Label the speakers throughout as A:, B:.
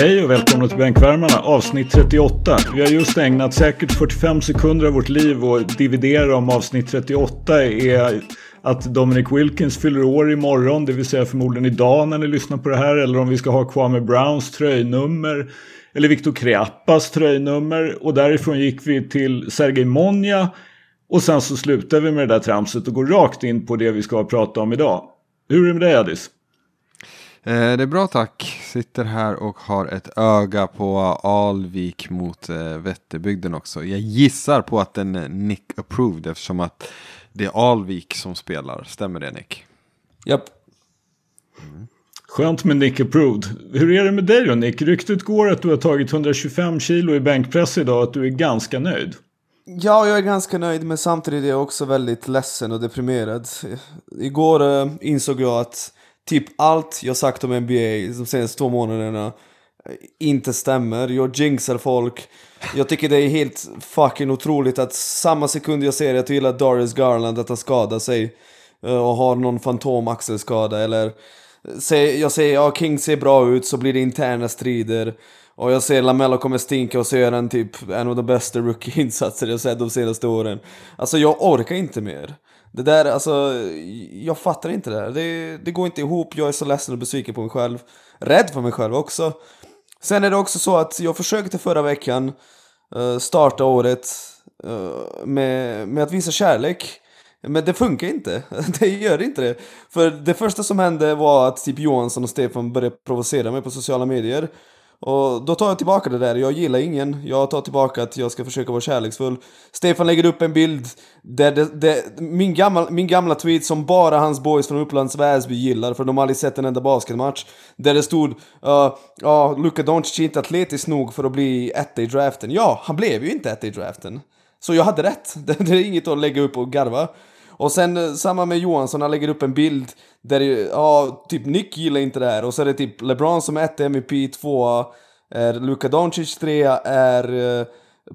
A: Hej och välkomna till Bänkvärmarna avsnitt 38. Vi har just ägnat säkert 45 sekunder av vårt liv och dividera om avsnitt 38 är att Dominic Wilkins fyller år imorgon, det vill säga förmodligen idag när ni lyssnar på det här, eller om vi ska ha Kwame Browns tröjnummer, eller Viktor Kreappas tröjnummer, och därifrån gick vi till Sergej Monja, och sen så slutar vi med det där tramset och går rakt in på det vi ska prata om idag. Hur är det med dig Adis?
B: Eh, det är bra tack. Sitter här och har ett öga på Alvik mot eh, Vätterbygden också. Jag gissar på att den är Nick approved eftersom att det är Alvik som spelar. Stämmer det Nick?
C: Japp.
A: Mm. Skönt med Nick approved. Hur är det med dig då Nick? Ryktet går att du har tagit 125 kilo i bänkpress idag och att du är ganska nöjd.
C: Ja, jag är ganska nöjd men samtidigt är jag också väldigt ledsen och deprimerad. Igår insåg jag att typ allt jag sagt om NBA de senaste två månaderna eh, inte stämmer. Jag jinxar folk. Jag tycker det är helt fucking otroligt att samma sekund jag ser att jag gillar Darius Garland att han skadar sig eh, och har någon fantomaxelskada eller eh, jag säger ja King ser bra ut så blir det interna strider och jag ser Lamello kommer stinka och så gör han typ en av de bästa rookie-insatser jag sett de senaste åren. Alltså jag orkar inte mer. Det där, alltså, jag fattar inte det här. Det, det går inte ihop, jag är så ledsen och besviken på mig själv. Rädd för mig själv också. Sen är det också så att jag försökte förra veckan uh, starta året uh, med, med att visa kärlek. Men det funkar inte. Det gör inte det. För det första som hände var att typ Johansson och Stefan började provocera mig på sociala medier. Och då tar jag tillbaka det där, jag gillar ingen. Jag tar tillbaka att jag ska försöka vara kärleksfull. Stefan lägger upp en bild där det, det, min, gamla, min gamla tweet som bara hans boys från Upplands Väsby gillar, för de har aldrig sett en enda basketmatch. Där det stod ja, uh, uh, Luka Doncic är inte atletisk nog för att bli etta i draften. Ja, han blev ju inte etta i draften. Så jag hade rätt. Det, det är inget att lägga upp och garva. Och sen eh, samma med Johansson, han lägger upp en bild där ja, typ Nick gillar inte det här. Och så är det typ LeBron som är ett MVP, tvåa är Luka Doncic, trea är eh,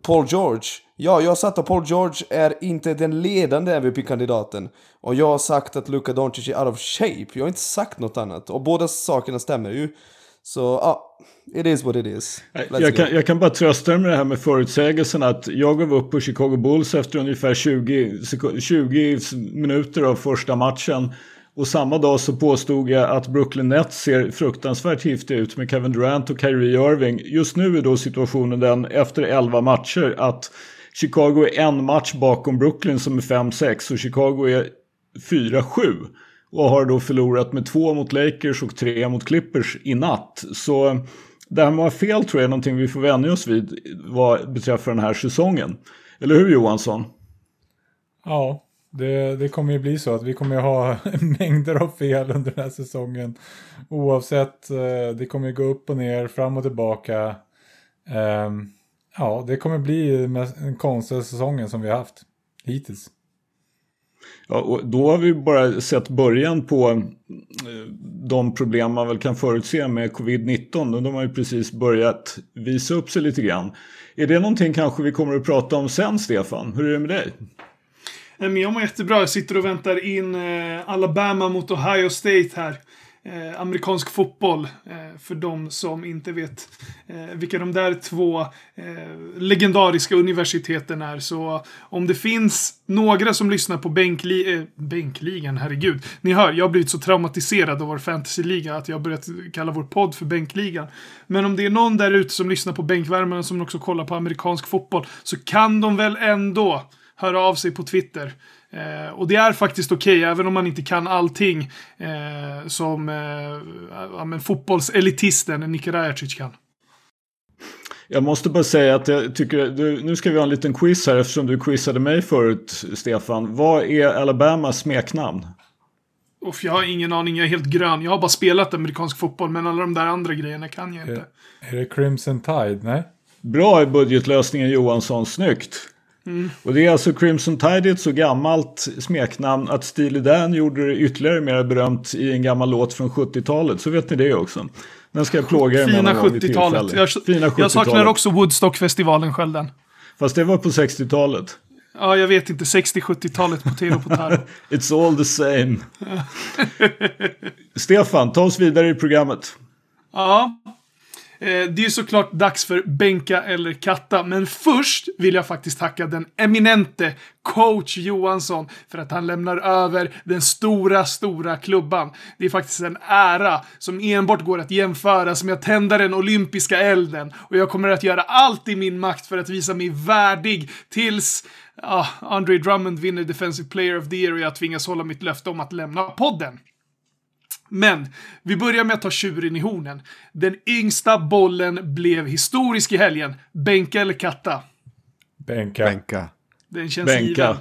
C: Paul George. Ja, jag har sagt att Paul George är inte den ledande MVP-kandidaten. Och jag har sagt att Luka Doncic är out of shape. Jag har inte sagt något annat. Och båda sakerna stämmer ju. Så ja, it is what it is.
A: jag kan, jag kan, bara trösta dig med det här med förutsägelsen att jag gav upp på Chicago Bulls efter ungefär 20, 20 minuter av första matchen. Och samma dag så påstod jag att Brooklyn Nets ser fruktansvärt giftiga ut med Kevin Durant och Kyrie Irving. Just nu är då situationen den efter 11 matcher att Chicago är en match bakom Brooklyn som är 5-6 och Chicago är 4-7 och har då förlorat med två mot Lakers och tre mot Clippers i natt. Så det här med att ha fel tror jag är någonting vi får vänja oss vid vad beträffar den här säsongen. Eller hur Johansson?
D: Ja, det, det kommer ju bli så att vi kommer ha mängder av fel under den här säsongen. Oavsett, eh, det kommer gå upp och ner, fram och tillbaka. Ehm, ja, det kommer bli den konstiga säsongen som vi har haft hittills.
A: Ja, och då har vi bara sett början på eh, de problem man väl kan förutse med covid-19. De har ju precis börjat visa upp sig lite grann. Är det någonting kanske vi kommer att prata om sen, Stefan? Hur är det med dig?
E: Eh, jag mår jättebra. Jag sitter och väntar in eh, Alabama mot Ohio State här. Eh, amerikansk fotboll, eh, för de som inte vet eh, vilka de där två eh, legendariska universiteten är. Så om det finns några som lyssnar på bänkli eh, bänkligan, herregud. Ni hör, jag har blivit så traumatiserad av vår fantasyliga att jag har börjat kalla vår podd för bänkligan. Men om det är någon där ute som lyssnar på bänkvärmarna som också kollar på amerikansk fotboll så kan de väl ändå höra av sig på Twitter. Eh, och det är faktiskt okej, okay, även om man inte kan allting eh, som eh, ja, men fotbollselitisten Niki Rajacic kan.
A: Jag måste bara säga att jag tycker, du, nu ska vi ha en liten quiz här eftersom du quizade mig förut, Stefan. Vad är Alabamas smeknamn?
E: Uff, jag har ingen aning, jag är helt grön. Jag har bara spelat amerikansk fotboll, men alla de där andra grejerna kan jag inte.
D: Är, är det Crimson Tide? Nej?
A: Bra i budgetlösningen Johansson, snyggt. Mm. Och det är alltså Crimson Tide ett så gammalt smeknamn att Steely Dan gjorde det ytterligare mer berömt i en gammal låt från 70-talet. Så vet ni det också. Den ska jag plåga er
E: med Fina 70-talet. Jag, Fina 70 jag saknar också Woodstock-festivalen Skölden.
A: Fast det var på 60-talet.
E: Ja, jag vet inte. 60-70-talet på Tero på
A: It's all the same. Stefan, ta oss vidare i programmet.
E: Ja. Eh, det är såklart dags för bänka eller katta, men först vill jag faktiskt tacka den eminente coach Johansson för att han lämnar över den stora, stora klubban. Det är faktiskt en ära som enbart går att jämföra som jag tänder den olympiska elden och jag kommer att göra allt i min makt för att visa mig värdig tills ah, Andre Drummond vinner Defensive Player of the Year och jag tvingas hålla mitt löfte om att lämna podden. Men vi börjar med att ta tjuren i hornen. Den yngsta bollen blev historisk i helgen. Bänka eller katta?
D: Bänka.
B: Bänka.
E: Den känns
A: Bänka.
E: given.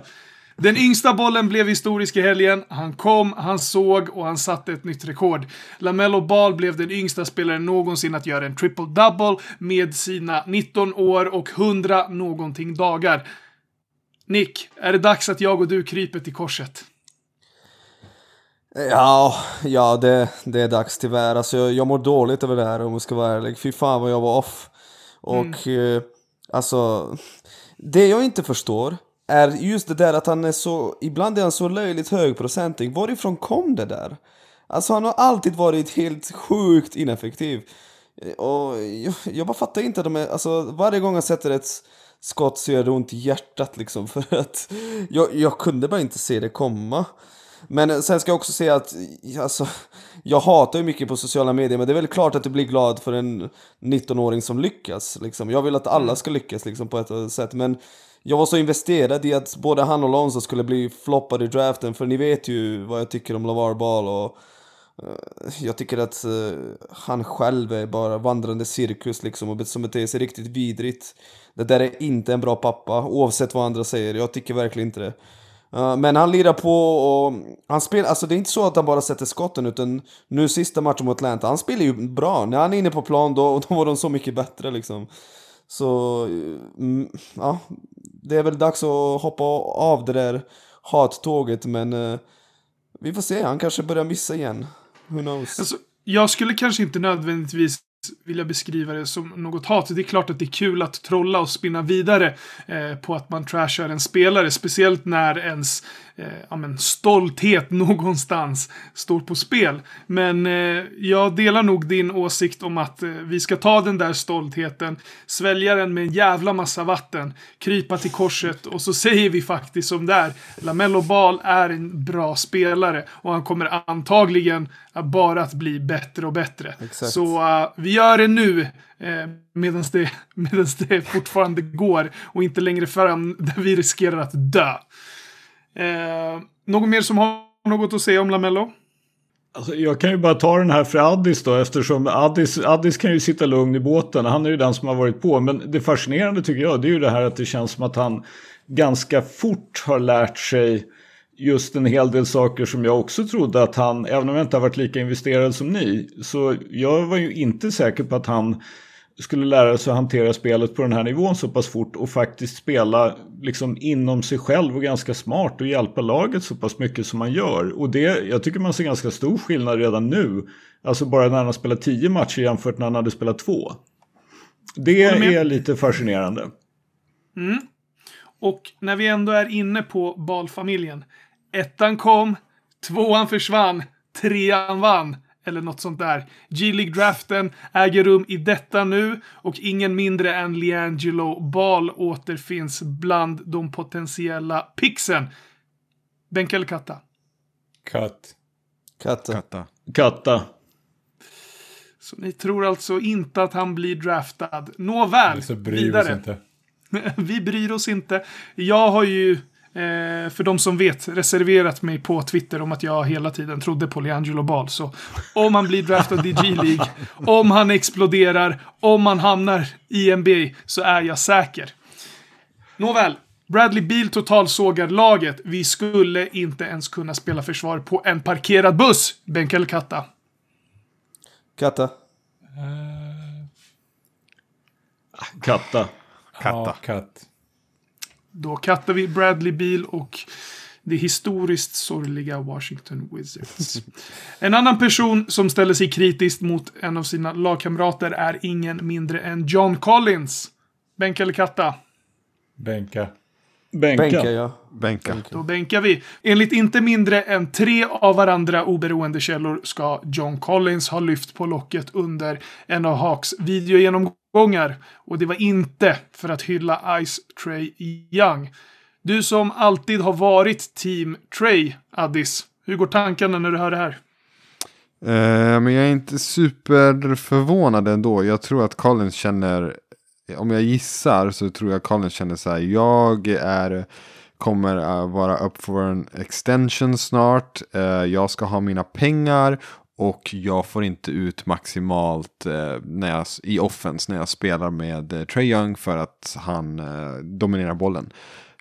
E: Den yngsta bollen blev historisk i helgen. Han kom, han såg och han satte ett nytt rekord. Lamello Ball blev den yngsta spelaren någonsin att göra en triple-double med sina 19 år och 100 någonting dagar. Nick, är det dags att jag och du kryper till korset?
C: Ja, ja det, det är dags tyvärr. Alltså jag, jag mår dåligt över det här om jag ska vara ärlig. Fy fan vad jag var off. Och eh, alltså, det jag inte förstår är just det där att han är så, ibland är han så löjligt högprocentig. Varifrån kom det där? Alltså han har alltid varit helt sjukt ineffektiv. Eh, Och jag, jag bara fattar inte de är, alltså varje gång han sätter ett skott så gör det ont i hjärtat liksom för att jag, jag kunde bara inte se det komma. Men sen ska jag också säga att alltså, jag hatar ju mycket på sociala medier men det är väl klart att du blir glad för en 19-åring som lyckas. Liksom. Jag vill att alla ska lyckas liksom, på ett sätt men jag var så investerad i att både han och Lonzo skulle bli floppade i draften för ni vet ju vad jag tycker om LaVar Ball och eh, jag tycker att eh, han själv är bara vandrande cirkus liksom och som beter sig riktigt vidrigt. Det där är inte en bra pappa oavsett vad andra säger, jag tycker verkligen inte det. Uh, men han lirar på och han spelar, alltså det är inte så att han bara sätter skotten utan nu sista matchen mot Atlanta, han spelar ju bra. När han är inne på plan då, då var de så mycket bättre liksom. Så, eh, mm, ja, det är väl dags att hoppa av det där hattåget men uh, vi får se, han kanske börjar missa igen. Who knows?
E: Alltså, jag skulle kanske inte nödvändigtvis vilja beskriva det som något hat. Det är klart att det är kul att trolla och spinna vidare eh, på att man trashar en spelare. Speciellt när ens eh, ja, men, stolthet någonstans står på spel. Men eh, jag delar nog din åsikt om att eh, vi ska ta den där stoltheten, svälja den med en jävla massa vatten, krypa till korset och så säger vi faktiskt som det är. Lamello Ball är en bra spelare och han kommer antagligen bara att bli bättre och bättre.
C: Exakt.
E: Så uh, vi gör det nu eh, medan det, medans det fortfarande går och inte längre fram där vi riskerar att dö. Eh, någon mer som har något att säga om Lamello?
A: Alltså, jag kan ju bara ta den här för Addis då eftersom Addis, Addis kan ju sitta lugn i båten. Han är ju den som har varit på. Men det fascinerande tycker jag det är ju det här att det känns som att han ganska fort har lärt sig just en hel del saker som jag också trodde att han, även om jag inte har varit lika investerad som ni, så jag var ju inte säker på att han skulle lära sig att hantera spelet på den här nivån så pass fort och faktiskt spela liksom inom sig själv och ganska smart och hjälpa laget så pass mycket som man gör. Och det, jag tycker man ser ganska stor skillnad redan nu. Alltså bara när han har spelat tio matcher jämfört när han hade spelat två. Det är lite fascinerande.
E: Och när vi ändå är inne på balfamiljen. Ettan kom, tvåan försvann, trean vann. Eller något sånt där. G-League-draften äger rum i detta nu och ingen mindre än Liangelo Ball återfinns bland de potentiella pixen. Bänka eller katta?
D: Cut.
C: Katta.
B: Katta.
A: Katta.
E: Så ni tror alltså inte att han blir draftad. Nåväl,
D: Så bryr vi
E: vidare.
D: oss inte.
E: vi bryr oss inte. Jag har ju, eh, för de som vet, reserverat mig på Twitter om att jag hela tiden trodde på Leangelo Ball. Så om han blir draftad i G-League, om han exploderar, om han hamnar i NBA, så är jag säker. Nåväl. Bradley Beal totalsågar laget. Vi skulle inte ens kunna spela försvar på en parkerad buss. Bänk eller katta?
C: Katta.
A: Katta.
D: Ja, cut.
E: Då kattar vi Bradley Beal och det historiskt sorgliga Washington Wizards. En annan person som ställer sig kritiskt mot en av sina lagkamrater är ingen mindre än John Collins. Bänk eller katta?
D: Bänka.
A: Bänka.
C: Bänka, ja.
B: Bänka.
E: Då bänkar vi. Enligt inte mindre än tre av varandra oberoende källor ska John Collins ha lyft på locket under en av Hawks videogenomgångar. Och det var inte för att hylla Ice Trey Young. Du som alltid har varit Team Trey, Addis. Hur går tankarna när du hör det här?
B: Eh, men jag är inte superförvånad ändå. Jag tror att Collins känner, om jag gissar så tror jag Collins känner så här. Jag är, kommer att vara upp för en extension snart. Eh, jag ska ha mina pengar. Och jag får inte ut maximalt eh, när jag, i offense när jag spelar med eh, Trey Young för att han eh, dominerar bollen.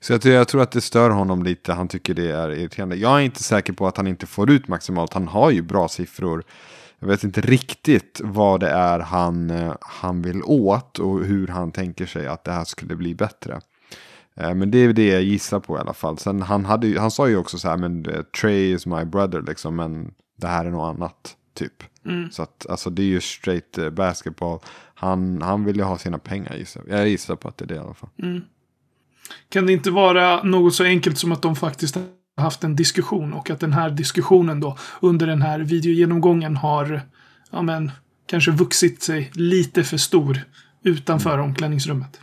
B: Så jag, jag tror att det stör honom lite. Han tycker det är irriterande. Jag är inte säker på att han inte får ut maximalt. Han har ju bra siffror. Jag vet inte riktigt vad det är han, eh, han vill åt och hur han tänker sig att det här skulle bli bättre. Eh, men det är det jag gissar på i alla fall. Sen han, hade, han sa ju också så här, men eh, Trey is my brother liksom, men det här är något annat typ. Så att alltså det är ju straight eh, basketball. Han, han vill ju ha sina pengar gissar jag. Jag gissar på att det är det i alla fall.
E: Kan det inte vara något så enkelt som att de faktiskt har haft en diskussion och att den här diskussionen då under den här videogenomgången har, ja men, kanske vuxit sig lite för stor utanför omklädningsrummet?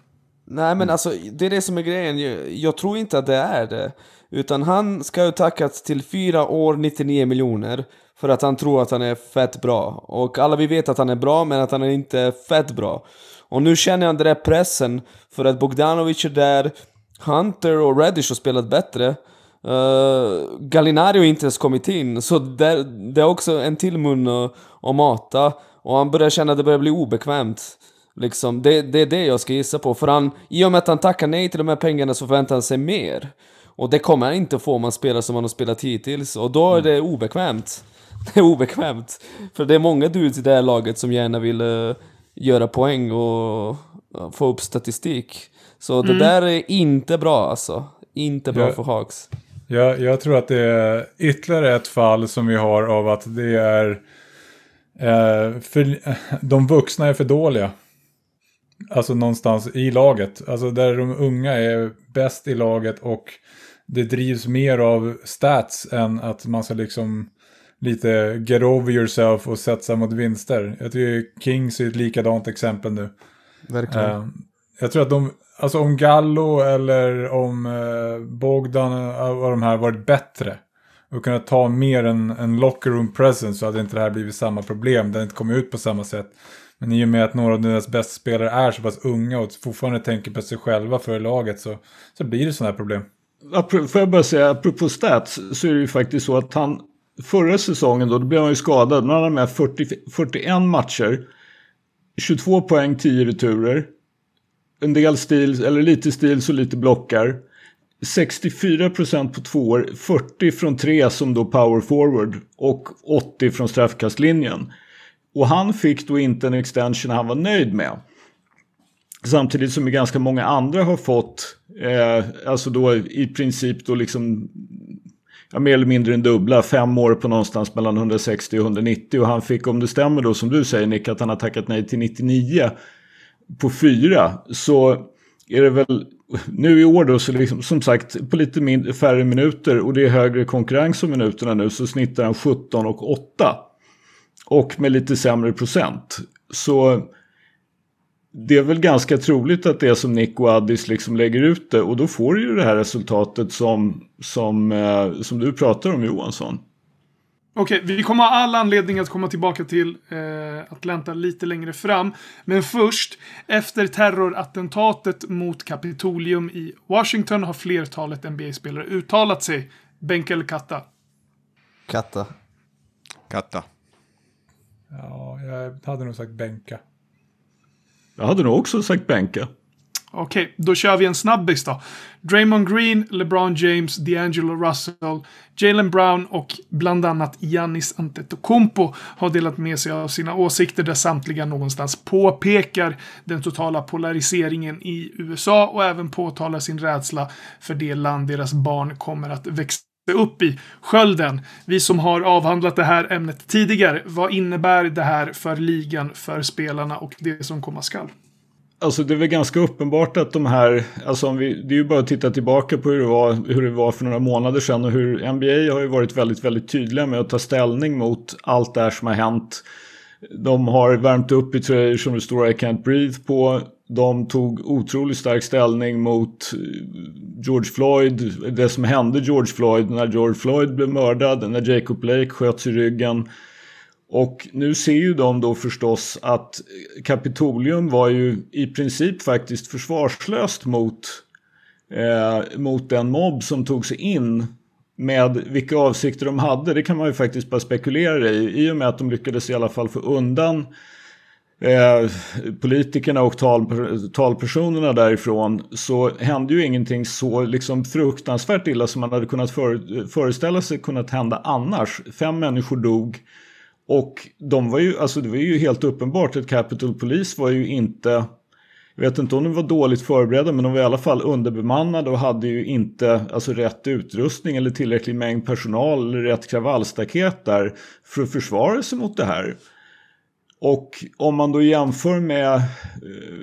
C: Nej men alltså, det är det som är grejen. Jag, jag tror inte att det är det. Utan han ska ju tackas till 4 år 99 miljoner. För att han tror att han är fett bra. Och alla vi vet att han är bra, men att han är inte fett bra. Och nu känner han den där pressen. För att Bogdanovic är där. Hunter och Reddish har spelat bättre. Uh, Gallinari har inte ens kommit in. Så där, det är också en till mun att, att mata. Och han börjar känna att det börjar bli obekvämt. Liksom, det, det är det jag ska gissa på. För han, i och med att han tackar nej till de här pengarna så förväntar han sig mer. Och det kommer han inte få om man spelar som han har spelat hittills. Och då är det obekvämt. Det är obekvämt. För det är många dudes i det här laget som gärna vill eh, göra poäng och uh, få upp statistik. Så det där är inte bra alltså. Inte bra
D: Ja.
C: för Hawks.
D: Jag, jag tror att det är ytterligare ett fall som vi har av att det är... Eh, för, de vuxna är för dåliga. Alltså någonstans i laget. Alltså där de unga är bäst i laget och det drivs mer av stats än att man ska liksom lite get over yourself och satsa mot vinster. Jag tycker Kings är ett likadant exempel nu.
C: Verkligen.
D: Eh, jag tror att de, alltså om Gallo eller om eh, Bogdan och de här varit bättre och kunnat ta mer en, en locker room presence så hade inte det här blivit samma problem. Det hade inte kommit ut på samma sätt. Men i och med att några av deras bästa spelare är så pass unga och fortfarande tänker på sig själva för laget så, så blir det sådana här problem.
A: Får jag bara säga, apropå stats, så är det ju faktiskt så att han förra säsongen då, då blev han ju skadad. Men han hade med 40, 41 matcher, 22 poäng, 10 returer. En del stil, eller lite stil och lite blockar. 64% på två år, 40 från tre som då power forward och 80 från straffkastlinjen. Och han fick då inte en extension han var nöjd med. Samtidigt som ganska många andra har fått, eh, alltså då i princip då liksom ja, mer eller mindre en dubbla, fem år på någonstans mellan 160 och 190 och han fick, om det stämmer då som du säger Nick, att han har tackat nej till 99 på fyra så är det väl nu i år då så liksom, som sagt på lite mindre, färre minuter och det är högre konkurrens om minuterna nu så snittar han 17 och 8. Och med lite sämre procent. Så det är väl ganska troligt att det är som Nick och Addis liksom lägger ut det och då får du ju det här resultatet som, som, eh, som du pratar om Johansson.
E: Okej, vi kommer ha all anledning att komma tillbaka till eh, Atlanta lite längre fram. Men först, efter terrorattentatet mot Kapitolium i Washington har flertalet NBA-spelare uttalat sig. Bänk eller katta?
C: Katta.
B: Katta.
D: Ja, jag hade nog sagt bänka.
A: Jag hade nog också sagt bänka.
E: Okej, då kör vi en snabbis då. Draymond Green, LeBron James, D'Angelo Russell, Jalen Brown och bland annat Giannis Antetokounmpo har delat med sig av sina åsikter där samtliga någonstans påpekar den totala polariseringen i USA och även påtalar sin rädsla för det land deras barn kommer att växa upp i. Skölden, vi som har avhandlat det här ämnet tidigare, vad innebär det här för ligan, för spelarna och det som komma skall?
A: Alltså det är väl ganska uppenbart att de här, alltså om vi, det är ju bara att titta tillbaka på hur det, var, hur det var för några månader sedan och hur NBA har ju varit väldigt, väldigt tydliga med att ta ställning mot allt det här som har hänt. De har värmt upp i tröjor som det står I can't breathe på. De tog otroligt stark ställning mot eh, George Floyd, det som hände George Floyd när George Floyd blev mördad, när Jacob Blake sköts i ryggen. Och nu ser ju de då förstås att Kapitolium var ju i princip faktiskt försvarslöst mot, eh, mot den mobb som tog sig in med vilka avsikter de hade. Det kan man ju faktiskt bara spekulera i. I och med att de lyckades i alla fall få undan eh, politikerna och tal, talpersonerna därifrån så hände ju ingenting så liksom fruktansvärt illa som man hade kunnat för, föreställa sig kunnat hända annars. Fem människor dog. Och de var ju, alltså det var ju helt uppenbart att Capitol Police var ju inte jag vet inte om de var dåligt förberedda men de var i alla fall underbemannade och hade ju inte alltså, rätt utrustning eller tillräcklig mängd personal eller rätt kravallstaket där för att försvara sig mot det här. Och om man då jämför med eh,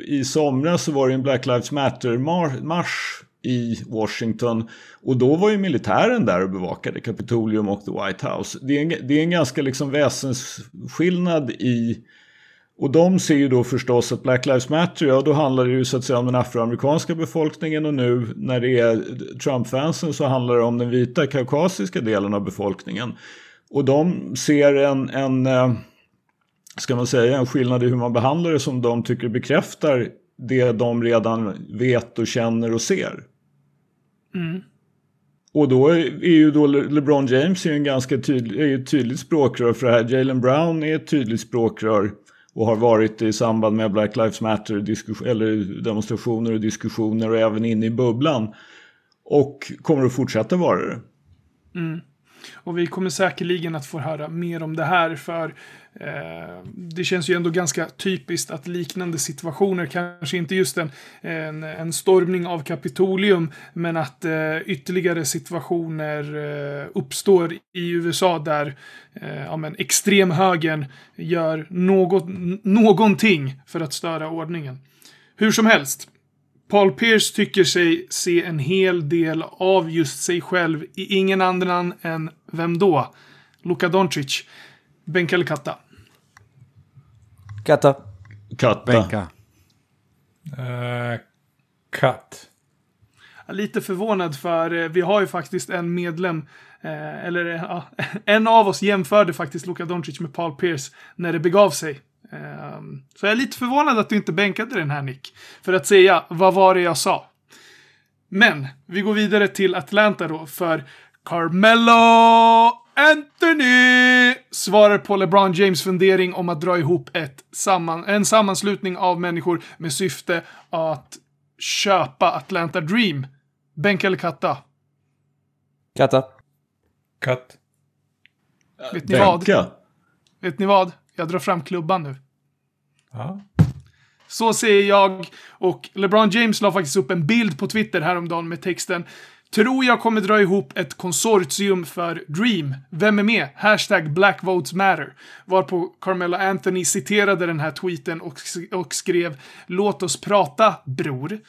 A: i somras så var det en Black Lives Matter-marsch i Washington. Och då var ju militären där och bevakade Kapitolium och the White House. Det är en, det är en ganska liksom väsensskillnad i och de ser ju då förstås att Black Lives Matter, ja då handlar det ju så att säga om den afroamerikanska befolkningen och nu när det är Trump-fansen så handlar det om den vita kaukasiska delen av befolkningen. Och de ser en, en eh, ska man säga, en skillnad i hur man behandlar det som de tycker bekräftar det de redan vet och känner och ser. Mm. Och då är ju då LeBron James är en ganska tydlig, är ett tydligt språkrör för det här. Jalen Brown är ett tydligt språkrör och har varit i samband med Black Lives Matter eller demonstrationer och diskussioner och även inne i bubblan. Och kommer att fortsätta vara det.
E: Mm. Och vi kommer säkerligen att få höra mer om det här för eh, det känns ju ändå ganska typiskt att liknande situationer, kanske inte just en, en, en stormning av Kapitolium, men att eh, ytterligare situationer eh, uppstår i USA där eh, ja, men extremhögern gör något, någonting för att störa ordningen. Hur som helst, Paul Pierce tycker sig se en hel del av just sig själv i ingen annan än vem då? Luka Doncic. Bänka eller katta?
C: Katta.
A: Katta.
B: Bänka.
D: Uh, katt.
E: Lite förvånad för eh, vi har ju faktiskt en medlem, eh, eller ja, en av oss jämförde faktiskt Luka Doncic med Paul Pierce när det begav sig. Ehm, så jag är lite förvånad att du inte bänkade den här Nick. För att säga, vad var det jag sa? Men, vi går vidare till Atlanta då, för Carmelo Anthony svarar på LeBron James fundering om att dra ihop ett samman, en sammanslutning av människor med syfte att köpa Atlanta Dream. Bänka eller katta?
C: Katta.
D: Katt.
E: Vet ni vad? Vet ni vad? Jag drar fram klubban nu.
D: Ja.
E: Så säger jag. Och LeBron James la faktiskt upp en bild på Twitter häromdagen med texten Tror jag kommer dra ihop ett konsortium för Dream. Vem är med? Hashtag Black Votes Matter. Varpå Carmelo Anthony citerade den här tweeten och, och skrev Låt oss prata, bror.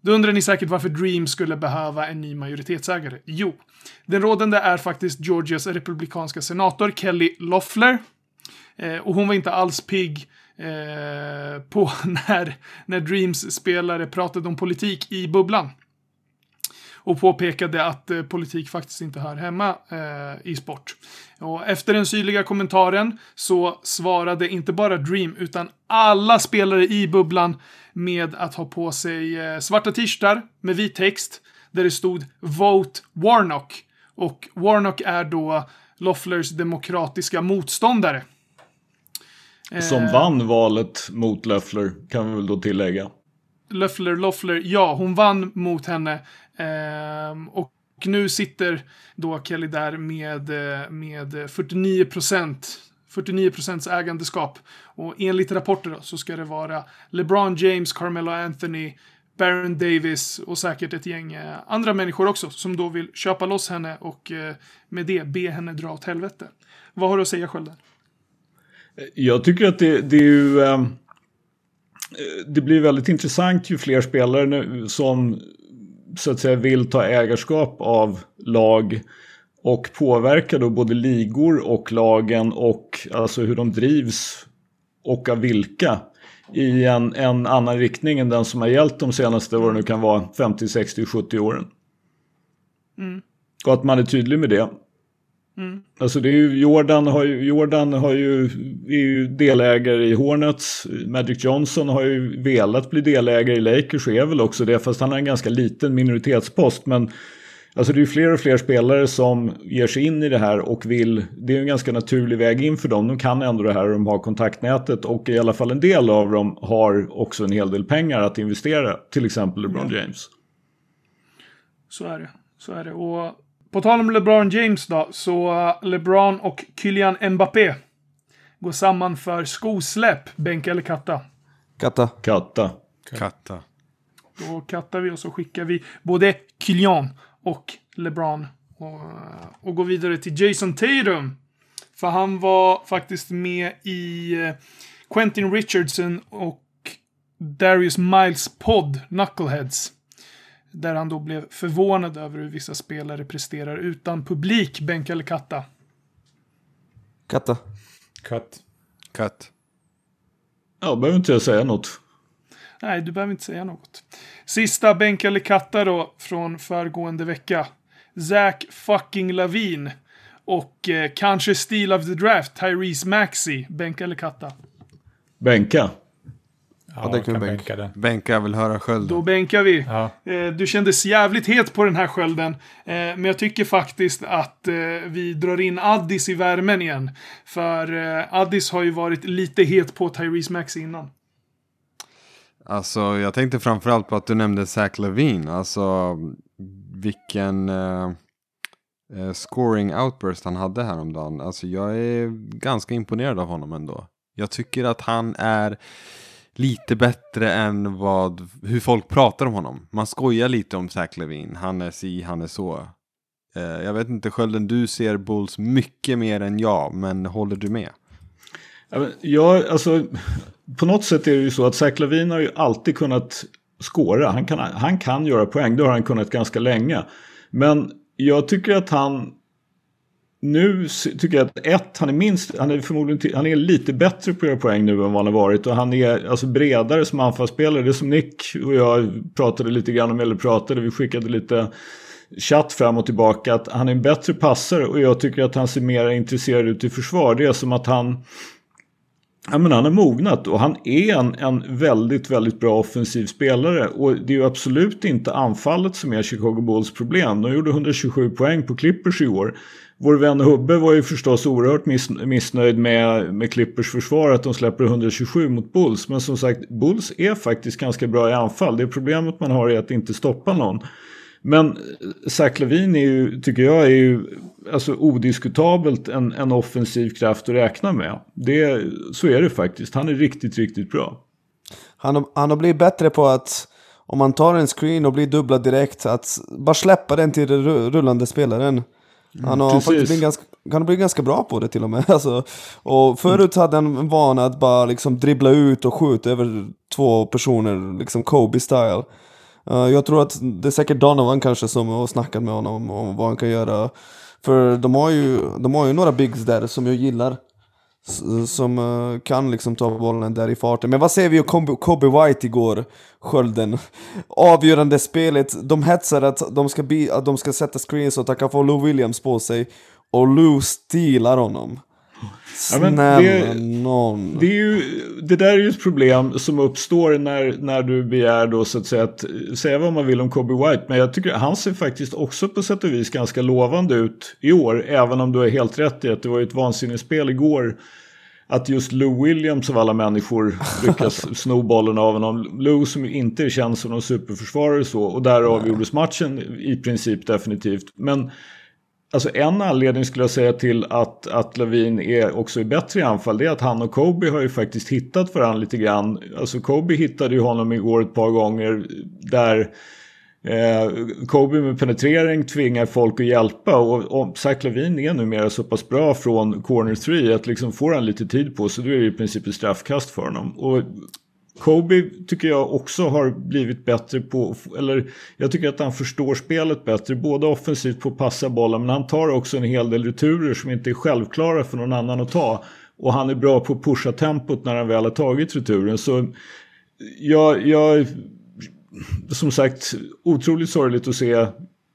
E: Då undrar ni säkert varför Dream skulle behöva en ny majoritetsägare. Jo, den rådande är faktiskt Georgias republikanska senator Kelly Loeffler. Eh, och hon var inte alls pigg eh, på när, när Dreams spelare pratade om politik i bubblan. Och påpekade att eh, politik faktiskt inte hör hemma eh, i sport. Och efter den syrliga kommentaren så svarade inte bara Dream utan alla spelare i bubblan med att ha på sig eh, svarta t-shirtar med vit text där det stod Vote Warnock. Och Warnock är då Lofflers demokratiska motståndare.
A: Som eh, vann valet mot Löffler, kan vi väl då tillägga.
E: Löffler, Loeffler, ja, hon vann mot henne. Eh, och nu sitter då Kelly där med, eh, med 49 procent 49 procents ägandeskap. Och enligt rapporter så ska det vara LeBron James, Carmelo Anthony, Baron Davis och säkert ett gäng eh, andra människor också som då vill köpa loss henne och med det be henne dra åt helvete. Vad har du att säga Skölden?
A: Jag tycker att det, det är ju... Ehm, det blir väldigt intressant ju fler spelare nu, som så att säga vill ta ägarskap av lag och påverka då både ligor och lagen och alltså hur de drivs och av vilka i en, en annan riktning än den som har gällt de senaste, vad det nu kan vara, 50, 60, 70 åren.
E: Mm.
A: Och att man är tydlig med det.
E: Mm.
A: Alltså det är ju, Jordan har ju, Jordan har ju, är ju delägare i Hornets. Magic Johnson har ju velat bli delägare i Lakers och är väl också det. Fast han har en ganska liten minoritetspost. Men alltså det är ju fler och fler spelare som ger sig in i det här och vill. Det är en ganska naturlig väg in för dem. De kan ändå det här och de har kontaktnätet. Och i alla fall en del av dem har också en hel del pengar att investera. Till exempel LeBron James.
E: Så är det. Så är det. Och på tal om LeBron James då, så uh, LeBron och Kylian Mbappé går samman för skosläpp, bänk eller katta.
C: Katta.
A: Katta.
B: Katta.
E: Då kattar vi och så skickar vi både Kylian och LeBron. Och, uh, och går vidare till Jason Tatum. För han var faktiskt med i uh, Quentin Richardson och Darius Miles podd Knuckleheads. Där han då blev förvånad över hur vissa spelare presterar utan publik, bänk eller katta.
C: Katta.
D: Cut.
B: Katt.
A: Ja, behöver inte jag säga något.
E: Nej, du behöver inte säga något. Sista bänk eller katta då, från föregående vecka. Zach fucking Lavin. Och eh, kanske Steel of the Draft, Tyrese Maxey. Bänk eller katta?
A: Bänka.
D: Ja,
C: det
D: jag
C: kan
D: kan
C: bänka.
D: bänka den.
B: Bänka jag vill höra
E: Då
B: skölden.
E: bänkar vi.
D: Ja.
E: Eh, Du kändes jävligt het på den här skölden. Eh, Men jag tycker faktiskt att eh, vi drar in Addis i värmen igen. För Addis har ju varit lite het på Tyrese Maxey innan.
B: Alltså jag tänkte framförallt på att du nämnde Zach Levine. Alltså vilken scoring outburst han hade häromdagen. Alltså jag är ganska imponerad av honom ändå. Jag tycker att han är lite bättre än vad, hur folk pratar om honom. Man skojar lite om Zach Levine. Han är si, han är så. Eh, jag vet inte Skölden, du ser Bulls mycket mer än jag, men håller du med?
A: Ja, alltså, på något sätt är det ju så att Zach Levine har ju alltid kunnat skåra. Han kan, han kan göra poäng, det har han kunnat ganska länge. Men jag tycker att han nu tycker jag att ett, han är minst, han är förmodligen han är lite bättre på att göra poäng nu än vad han har varit. Och han är alltså bredare som anfallsspelare. Det är som Nick och jag pratade lite grann om, eller pratade, vi skickade lite chatt fram och tillbaka. Att han är en bättre passare och jag tycker att han ser mer intresserad ut i försvar. Det är som att han Ja, men han har mognat och han är en, en väldigt, väldigt bra offensiv spelare. Och det är ju absolut inte anfallet som är Chicago Bulls problem. De gjorde 127 poäng på Clippers i år. Vår vän Hubbe var ju förstås oerhört miss, missnöjd med, med Clippers försvar att de släpper 127 mot Bulls. Men som sagt, Bulls är faktiskt ganska bra i anfall. Det problemet man har är att inte stoppa någon. Men eh, Zach Levin är ju, tycker jag, är ju alltså odiskutabelt en, en offensiv kraft att räkna med. Det, så är det faktiskt. Han är riktigt, riktigt bra.
C: Han, har- han har blivit bättre på att om man tar en screen och blir dubblad direkt, att bara släppa den till den rullande spelaren. Han har
A: precis.
C: faktiskt blivit ganska, har blivit ganska bra på det till och med. Alltså, och förut hade han en vana att bara liksom dribbla ut och skjuta över två personer, liksom Kobe-style. Uh, jag tror att det är säkert Donovan kanske som har snackat med honom om vad han kan göra. För de har ju, de har ju några bigs där som jag gillar. Som uh, kan liksom ta bollen där i farten. Men vad säger vi om Kobe, White igår? Skölden. Avgörande spelet. De hetsar att de ska, be, att de ska sätta screens och att han kan få Lou Williams på sig. Och Lou stilar honom.
A: Ja,
C: Snälla
A: det-
C: någon.
A: Det, är ju, det där är ju ett problem som uppstår när, när du begär då så att säga att säga vad man vill om Kobe White. Men jag tycker han ser faktiskt också på sätt och vis ganska lovande ut i år. Även om du är helt rätt i att det var ett vansinnesspel igår. Att just Lou Williams av alla människor lyckas sno bollen av honom. Lou som ju inte känd som någon superförsvarare så. Och där avgjordes matchen i princip definitivt. Men Alltså en anledning skulle jag säga till att, att Lavin är också är bättre i anfall det är att han och Kobe har ju faktiskt hittat varandra lite grann. Alltså Kobe hittade ju honom igår ett par gånger där eh, Kobe med penetrering tvingar folk att hjälpa och, och Zach Lavin är numera så pass bra från corner 3 att liksom får han lite tid på sig då är det i princip ett straffkast för honom. Och Kobe tycker jag också har blivit bättre på, eller jag tycker att han förstår spelet bättre, både offensivt på att passa bollen, men han tar också en hel del returer som inte är självklara för någon annan att ta. Och han är bra på att pusha tempot när han väl har tagit returen. Så jag, jag som sagt, otroligt sorgligt att se,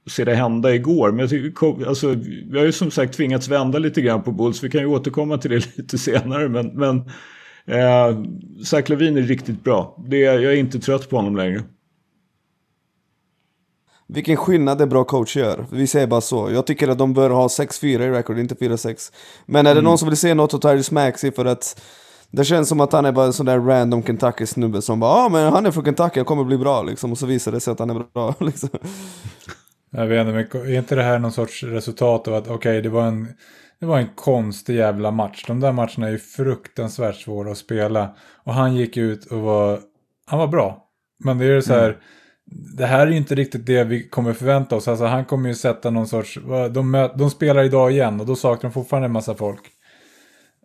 A: se det hända igår. Men jag tycker, alltså, vi har ju som sagt tvingats vända lite grann på Bulls. Vi kan ju återkomma till det lite senare. Men, men eh, Zach Lavin är riktigt bra. Det, jag är inte trött på honom längre.
C: Vilken skillnad det bra coach gör. Vi säger bara så. Jag tycker att de bör ha 6-4 i record, inte 4-6. Men är det mm. någon som vill se något av Tyrese Maxey för att det känns som att han är bara en sån där random Kentucky-snubbe som bara ah, men han är från Kentucky, han kommer bli bra liksom. Och så visar det sig att han är bra liksom.
D: Jag vet inte, men är inte det här någon sorts resultat av att okej, okay, det var en det var en konstig jävla match. De där matcherna är ju fruktansvärt svåra att spela. Och han gick ut och var, han var bra. Men det är så här, mm. det här är ju inte riktigt det vi kommer förvänta oss. Alltså han kommer ju sätta någon sorts, de, de spelar idag igen och då saknar de fortfarande en massa folk.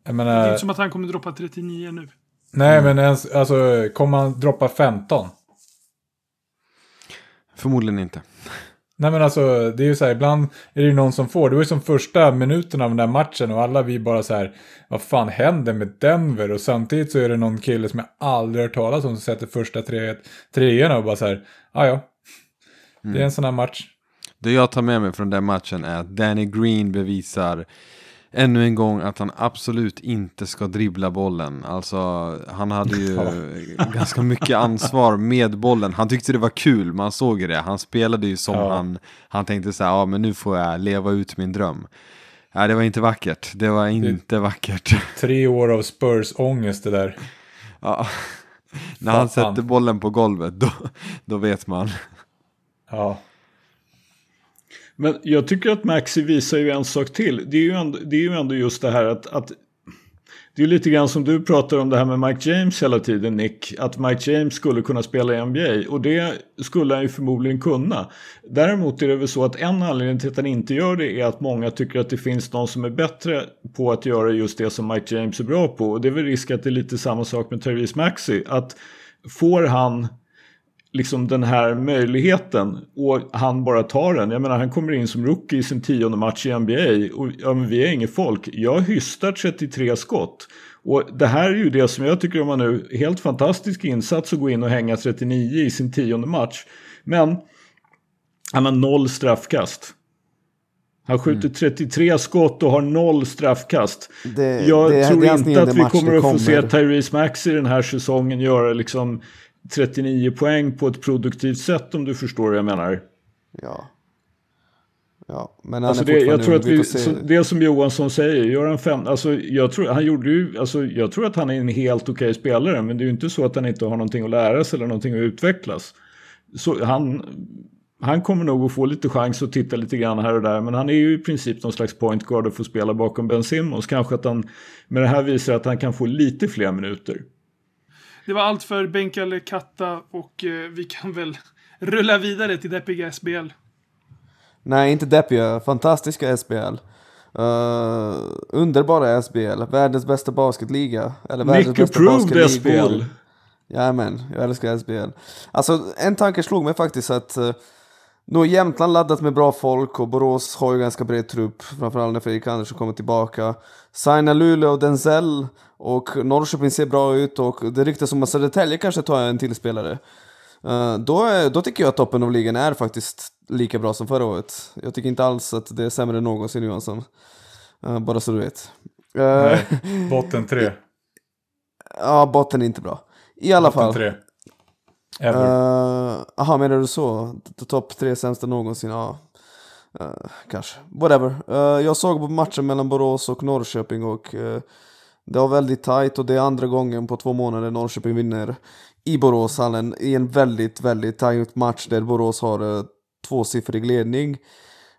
E: Jag menar, det är inte som att han kommer droppa 39 nu.
D: Nej, mm. men ens, alltså kommer han droppa 15?
B: Förmodligen inte.
D: Nej men alltså det är ju så här, ibland är det ju någon som får. Det var ju som första minuten av den där matchen och alla vi bara så här, vad fan händer med Denver? Och samtidigt så är det någon kille som jag aldrig hört talas om som sätter första tre, treorna och bara så här, ah, ja Det är en mm. sån här match.
B: Det jag tar med mig från den matchen är att Danny Green bevisar ännu en gång att han absolut inte ska dribbla bollen. Alltså, han hade ju ganska mycket ansvar med bollen. Han tyckte det var kul, man såg det. Han spelade ju som ja. han, han tänkte så här, ja men nu får jag leva ut min dröm. Nej, det var inte vackert. Det var inte det, vackert.
D: Tre år av Spurs-ångest det där.
B: Ja, när han sätter bollen på golvet, då, då vet man.
D: Ja.
A: Men jag tycker att Maxi visar ju en sak till. Det är ju ändå, det är ju ändå just det här att, att det är lite grann som du pratar om det här med Mike James hela tiden Nick. Att Mike James skulle kunna spela i NBA och det skulle han ju förmodligen kunna. Däremot är det väl så att en anledning till att han inte gör det är att många tycker att det finns någon som är bättre på att göra just det som Mike James är bra på. Och det är väl risk att det är lite samma sak med Therese Maxi. Att får han liksom den här möjligheten och han bara tar den. Jag menar han kommer in som rookie i sin tionde match i NBA och ja, men vi är inget folk. Jag hystar 33 skott. Och det här är ju det som jag tycker om man nu, helt fantastisk insats att gå in och hänga 39 i sin tionde match. Men han har noll straffkast. Han skjuter 33 mm. skott och har noll straffkast. Det, jag det, tror det inte att vi kommer att få se Tyrese Max i den här säsongen göra liksom 39 poäng på ett produktivt sätt om du förstår vad jag menar.
C: Ja. Ja, men
A: alltså
C: det, jag
A: tror att vi, se... det som Johansson säger, gör han fem, alltså jag tror, han gjorde ju, alltså jag tror att han är en helt okej okay spelare, men det är ju inte så att han inte har någonting att lära sig eller någonting att utvecklas. Så han, han kommer nog att få lite chans att titta lite grann här och där, men han är ju i princip någon slags point guard och får spela bakom Ben Simmons. Kanske att han med det här visar att han kan få lite fler minuter.
E: Det var allt för Benkalle Katta och eh, vi kan väl rulla vidare till deppiga SBL.
C: Nej, inte deppiga. Fantastiska SBL. Uh, eh, underbara SBL. Världens bästa basketliga. Eller världens Nick bästa
A: approved SBL.
C: Jajamän, jag älskar SBL. Alltså, en tanke slog mig faktiskt att uh, är Jämtland laddat med bra folk och Borås har ju ganska bred trupp, framförallt när Fredrik Andersson kommer tillbaka. Signa Luleå och Denzel och Norrköping ser bra ut och det ryktas om att Södertälje kanske tar en till spelare. Uh, då, är, då tycker jag att toppen av ligan är faktiskt lika bra som förra året. Jag tycker inte alls att det är sämre än någonsin Johansson. Uh, bara så du vet.
D: Uh, Nej, botten tre.
C: ja, botten är inte bra. I alla botten fall.
D: Tre.
C: Jaha, eh, uh, menar du så? Topp tre sämsta någonsin? Ja. Uh, kanske. Whatever. Uh, jag såg på matchen mellan Borås och Norrköping och uh, det var väldigt tajt och det är andra gången på två månader Norrköping vinner i Boråshallen i en väldigt, väldigt tajt match där Borås har uh, tvåsiffrig ledning.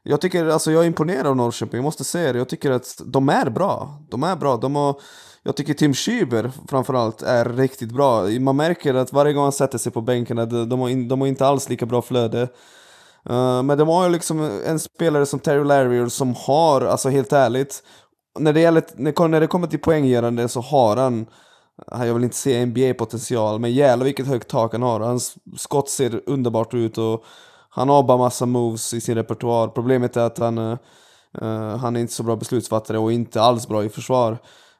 C: Jag tycker, alltså jag är imponerad av Norrköping, jag måste säga det. Jag tycker att de är bra. De är bra. De har jag tycker Tim Schüber framförallt är riktigt bra. Man märker att varje gång han sätter sig på bänken, de, de, har, in, de har inte alls lika bra flöde. Uh, men de har ju liksom en spelare som Terry Larrier som har, alltså helt ärligt, när det, gäller, när, när det kommer till poänggörande så har han jag vill inte se NBA-potential, men jävlar vilket högt tak han har. Hans skott ser underbart ut och han har bara massa moves i sin repertoar. Problemet är att han, uh, han är inte så bra beslutsfattare och inte alls bra i försvar.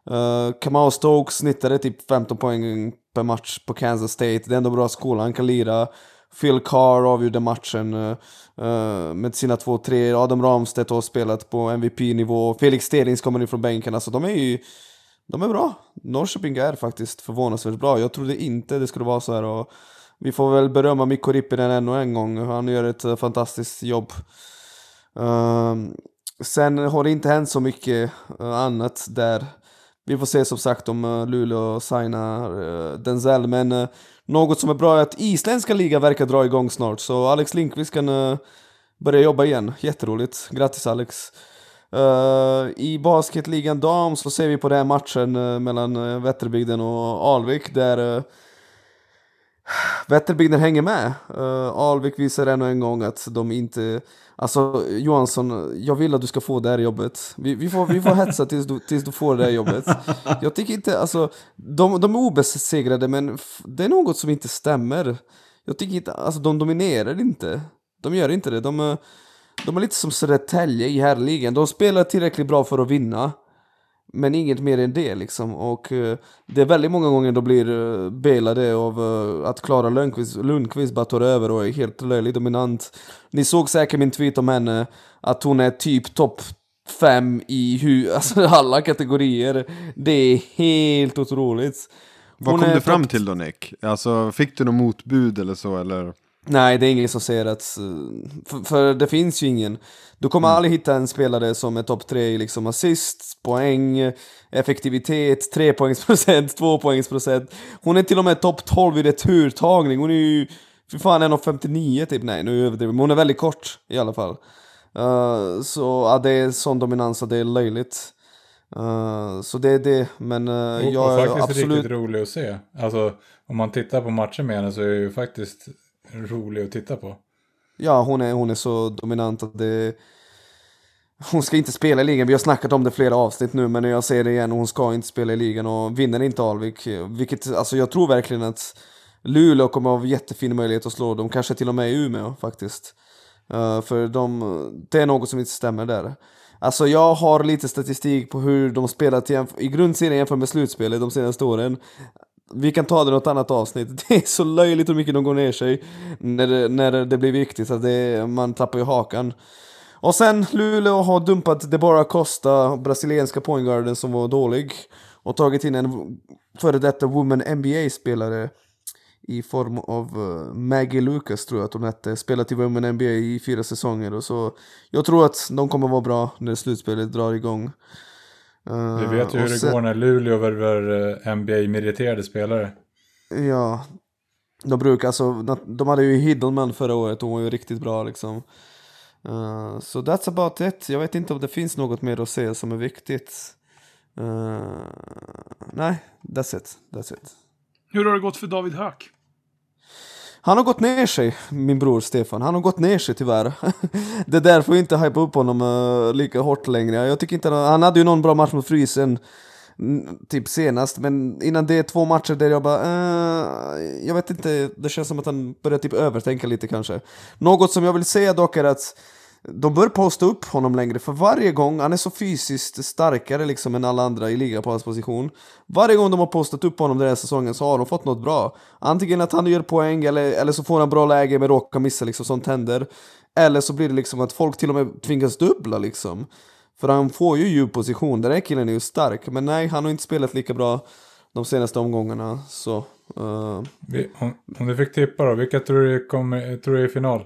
C: Uh, Kamau Stokes snittade typ 15 poäng per match på Kansas State. Det är ändå bra skola, han kan lira. Phil Carr avgjorde matchen uh, med sina två tre. Adam Ramstedt har spelat på MVP-nivå. Felix Stenings kommer in från bänken. Alltså de är ju de är bra. Norrköping är faktiskt förvånansvärt bra. Jag trodde inte det skulle vara så här. Och vi får väl berömma Mikko Rippinen ännu en gång. Han gör ett fantastiskt jobb. Uh, sen har det inte hänt så mycket annat där. Vi får se som sagt om eh, Luleå signar eh, Denzel, men eh, något som är bra är att isländska ligan verkar dra igång snart, så Alex Lindqvist kan börja jobba igen. Jätteroligt. Grattis Alex! I basketligan dam så ser vi på den här matchen mellan Vätterbygden och Alvik där Vätterbygden hänger med. Alvik visar ännu en gång att de inte Alltså Johansson, jag vill att du ska få det här jobbet. Vi, vi, får, vi får hetsa tills du, tills du får det här jobbet. Jag tycker inte, alltså, de, de är obesegrade men det är något som inte stämmer. Jag tycker inte, alltså de dominerar inte. De gör inte det. De, de är lite som Södertälje i herrligan. De spelar tillräckligt bra för att vinna. Men inget mer än det liksom. Och uh, det är väldigt många gånger då blir uh, belade av uh, att Klara Lundqvist, Lundqvist bara tar över och är helt löjligt dominant. Ni såg säkert min tweet om henne, att hon är typ topp fem i hu alltså, alla kategorier. Det är helt otroligt.
B: Vad kom du fram till då Nick? Alltså fick du något motbud eller så eller?
C: Nej, det är ingen som säger att... För, för det finns ju ingen. Du kommer mm. aldrig hitta en spelare som är topp tre i liksom assist, poäng, effektivitet, trepoängsprocent, tvåpoängsprocent. Hon är till och med topp 12 i returtagning. Hon är ju... Fy fan, 1,59 typ. Nej, nu överdriver men hon är väldigt kort i alla fall. Uh, så ja, det är sån dominans att det är löjligt. Uh, så det är det, men uh,
D: och,
C: jag
D: är faktiskt absolut... riktigt rolig att se. Alltså, om man tittar på matcher med henne så är det ju faktiskt rolig att titta på.
C: Ja, hon är, hon är så dominant att det... Hon ska inte spela i ligan, vi har snackat om det flera avsnitt nu, men jag säger det igen, hon ska inte spela i ligan och vinner inte Alvik, vilket, alltså jag tror verkligen att Luleå kommer att ha jättefin möjlighet att slå dem, kanske till och med i Umeå faktiskt. Uh, för de, det är något som inte stämmer där. Alltså jag har lite statistik på hur de spelat i grundserien jämfört med slutspelet de senaste åren. Vi kan ta det i något annat avsnitt. Det är så löjligt hur mycket de går ner sig när det, när det blir viktigt. Att det, man tappar ju hakan. Och sen Luleå har dumpat Debora Costa, brasilianska pointguarden som var dålig. Och tagit in en före detta Woman NBA-spelare i form av eh, Maggie Lucas tror jag att hon hette. Spelat i Women NBA i fyra säsonger. Och så jag tror att de kommer vara bra när slutspelet drar igång.
D: Uh, Vi vet ju hur det sen, går när Luleå värvar eh, NBA-meriterade spelare.
C: Ja, de brukar alltså, de hade ju Hiddleman förra året, hon var ju riktigt bra liksom. Uh, så so that's about it. Jag vet inte om det finns något mer att säga som är viktigt. Uh, nej, that's it. That's it.
E: Hur har det gått för David Höök?
C: Han har gått ner sig, min bror Stefan. Han har gått ner sig tyvärr. det är därför jag inte hypa upp honom uh, lika hårt längre. Jag tycker inte han, han hade ju någon bra match mot Frysen mm, typ senast, men innan det två matcher där jag bara, uh, jag vet inte, det känns som att han börjar typ övertänka lite kanske. Något som jag vill säga dock är att de bör posta upp honom längre, för varje gång, han är så fysiskt starkare liksom än alla andra i ligan på hans position. Varje gång de har postat upp honom den här säsongen så har de fått något bra. Antingen att han gör poäng, eller, eller så får han bra läge men råkar missa liksom, sånt händer. Eller så blir det liksom att folk till och med tvingas dubbla liksom. För han får ju djup position, den här killen är ju stark. Men nej, han har inte spelat lika bra de senaste omgångarna. Så, eh. uh...
D: om, om du fick tippa då, vilka tror du, kommer, tror du är i final?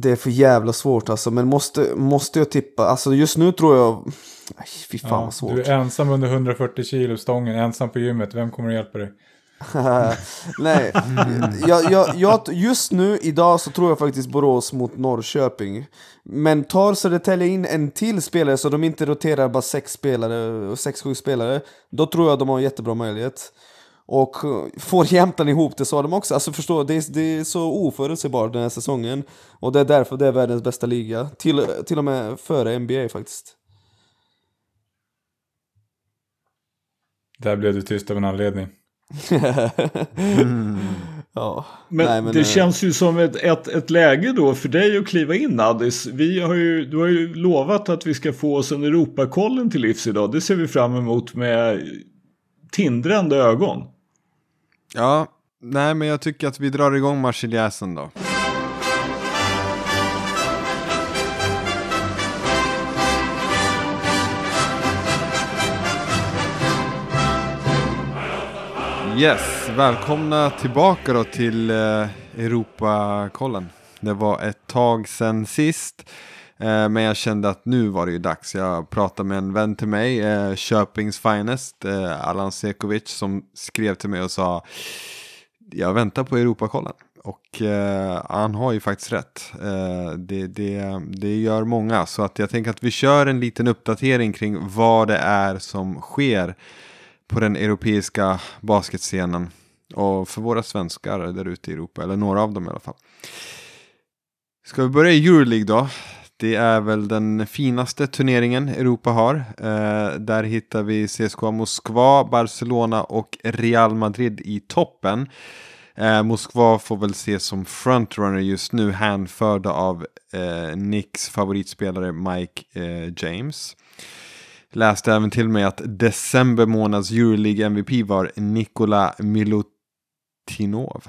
C: Det är för jävla svårt alltså, men måste, måste jag tippa? Alltså just nu tror jag... Nej, fy fan ja, vad svårt.
D: Du är ensam under 140 kilo stången, ensam på gymmet. Vem kommer att hjälpa dig?
C: Nej, jag, jag, jag, just nu idag så tror jag faktiskt Borås mot Norrköping. Men tar Södertälje in en till spelare så de inte roterar bara sex spelare, sex, sju spelare, då tror jag de har en jättebra möjlighet. Och eh, får Jämtland ihop det så har de också, alltså förstå, det är, det är så oförutsägbart den här säsongen. Och det är därför det är världens bästa liga, till, till och med före NBA faktiskt.
D: Där blev du tyst av en anledning.
C: ja.
A: Men,
C: Nej, men
A: det
C: eh,
A: känns ju som ett, ett, ett läge då för dig att kliva in Addis. Vi har ju, du har ju lovat att vi ska få oss en Europakollen till livs idag. Det ser vi fram emot med tindrande ögon.
B: Ja, nej men jag tycker att vi drar igång marseljäsen då. Yes, välkomna tillbaka då till eh, Europakollen. Det var ett tag sedan sist. Eh, men jag kände att nu var det ju dags. Jag pratade med en vän till mig, eh, Köpings Finest, eh, Allan Sekovic, som skrev till mig och sa jag väntar på Europakollen. Och eh, han har ju faktiskt rätt. Eh, det, det, det gör många. Så att jag tänker att vi kör en liten uppdatering kring vad det är som sker på den europeiska basketscenen. Och för våra svenskar där ute i Europa, eller några av dem i alla fall. Ska vi börja i Euroleague då? Det är väl den finaste turneringen Europa har. Eh, där hittar vi CSKA Moskva, Barcelona och Real Madrid i toppen. Eh, Moskva får väl ses som frontrunner just nu, hänförda av eh, Nicks favoritspelare Mike eh, James. Läste även till mig att december månads Euroleague MVP var Nikola Milutinov.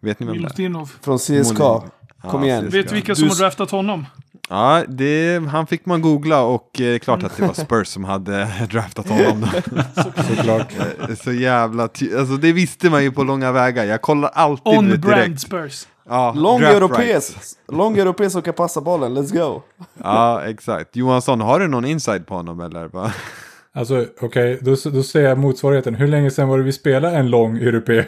B: Vet ni vem det är?
E: Milutinov.
C: Från CSKA. Kom igen.
E: Vet du vilka
C: Du
E: som har
C: s-
E: draftat honom?
B: Ja, det, han fick man googla och eh, klart att det var Spurs som hade draftat honom. Då.
D: Såklart.
B: Eh, Så jävla ty- alltså det visste man ju på långa vägar. Jag kollar alltid
E: On
B: direkt.
E: brand Spurs.
B: Ja,
C: Lång europes.
B: rights.
C: Lång europes som kan passa bollen. Let's go.
B: Ja, exakt. Johansson, har du någon inside på honom eller? Va?
D: Alltså okej, då, då säger jag motsvarigheten. Hur länge sedan var det vi spelade en lång europé?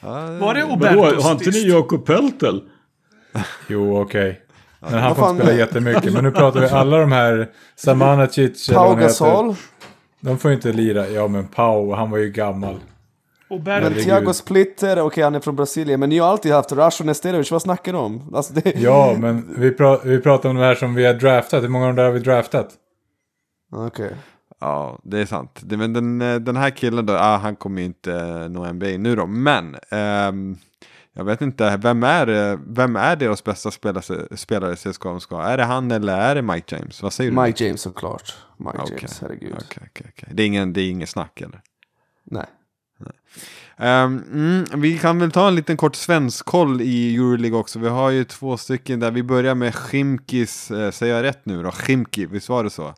E: Var det
A: Vadå,
E: Oberto
A: har inte ni Jakob Peltel?
D: jo okej. Men han får spela jättemycket. Men nu pratar vi alla de här Samanacic.
C: Pau. Gasol.
D: De får ju inte lira. Ja men Pau, han var ju gammal.
E: Oberto.
C: Men. Thiago Splitter, okej han är från Brasilien. Men ni har alltid haft Rasho Nesterovic, vad snackar du om? Alltså det...
D: Ja, men vi, pra vi pratar om de här som vi har draftat. Hur många av de där har vi draftat?
C: Okej.
B: Ja, det är sant. Det, men den, eh, den här killen då, ah, han kommer ju inte eh, nå NBA nu då. Men, ehm, jag vet inte, vem är, eh, vem är deras bästa spelare, spelare i CSKA Moskva? Är det han eller är det Mike James? Vad säger du?
C: Mike James såklart. Mike
B: Okej.
C: James, herregud.
B: Okej, okej, okej. Det är ingen, det är ingen snack eller?
C: Nej.
B: Ehm, mm, vi kan väl ta en liten kort svensk koll i Euroleague också. Vi har ju två stycken där. Vi börjar med Chimkis, eh, säger jag rätt nu då? Chimki, visst var det så?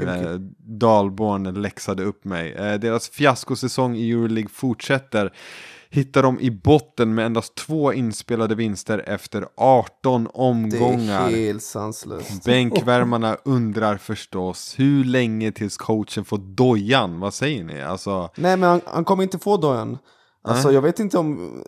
B: Eh, Dalborn läxade upp mig. Eh, deras fiaskosäsong i Euroleague fortsätter. Hittar de i botten med endast två inspelade vinster efter 18
C: Det
B: omgångar.
C: är helt sanslöst.
B: Bänkvärmarna undrar förstås hur länge tills coachen får dojan? Vad säger ni? Alltså,
C: Nej men han, han kommer inte få dojan. Alltså jag vet inte om...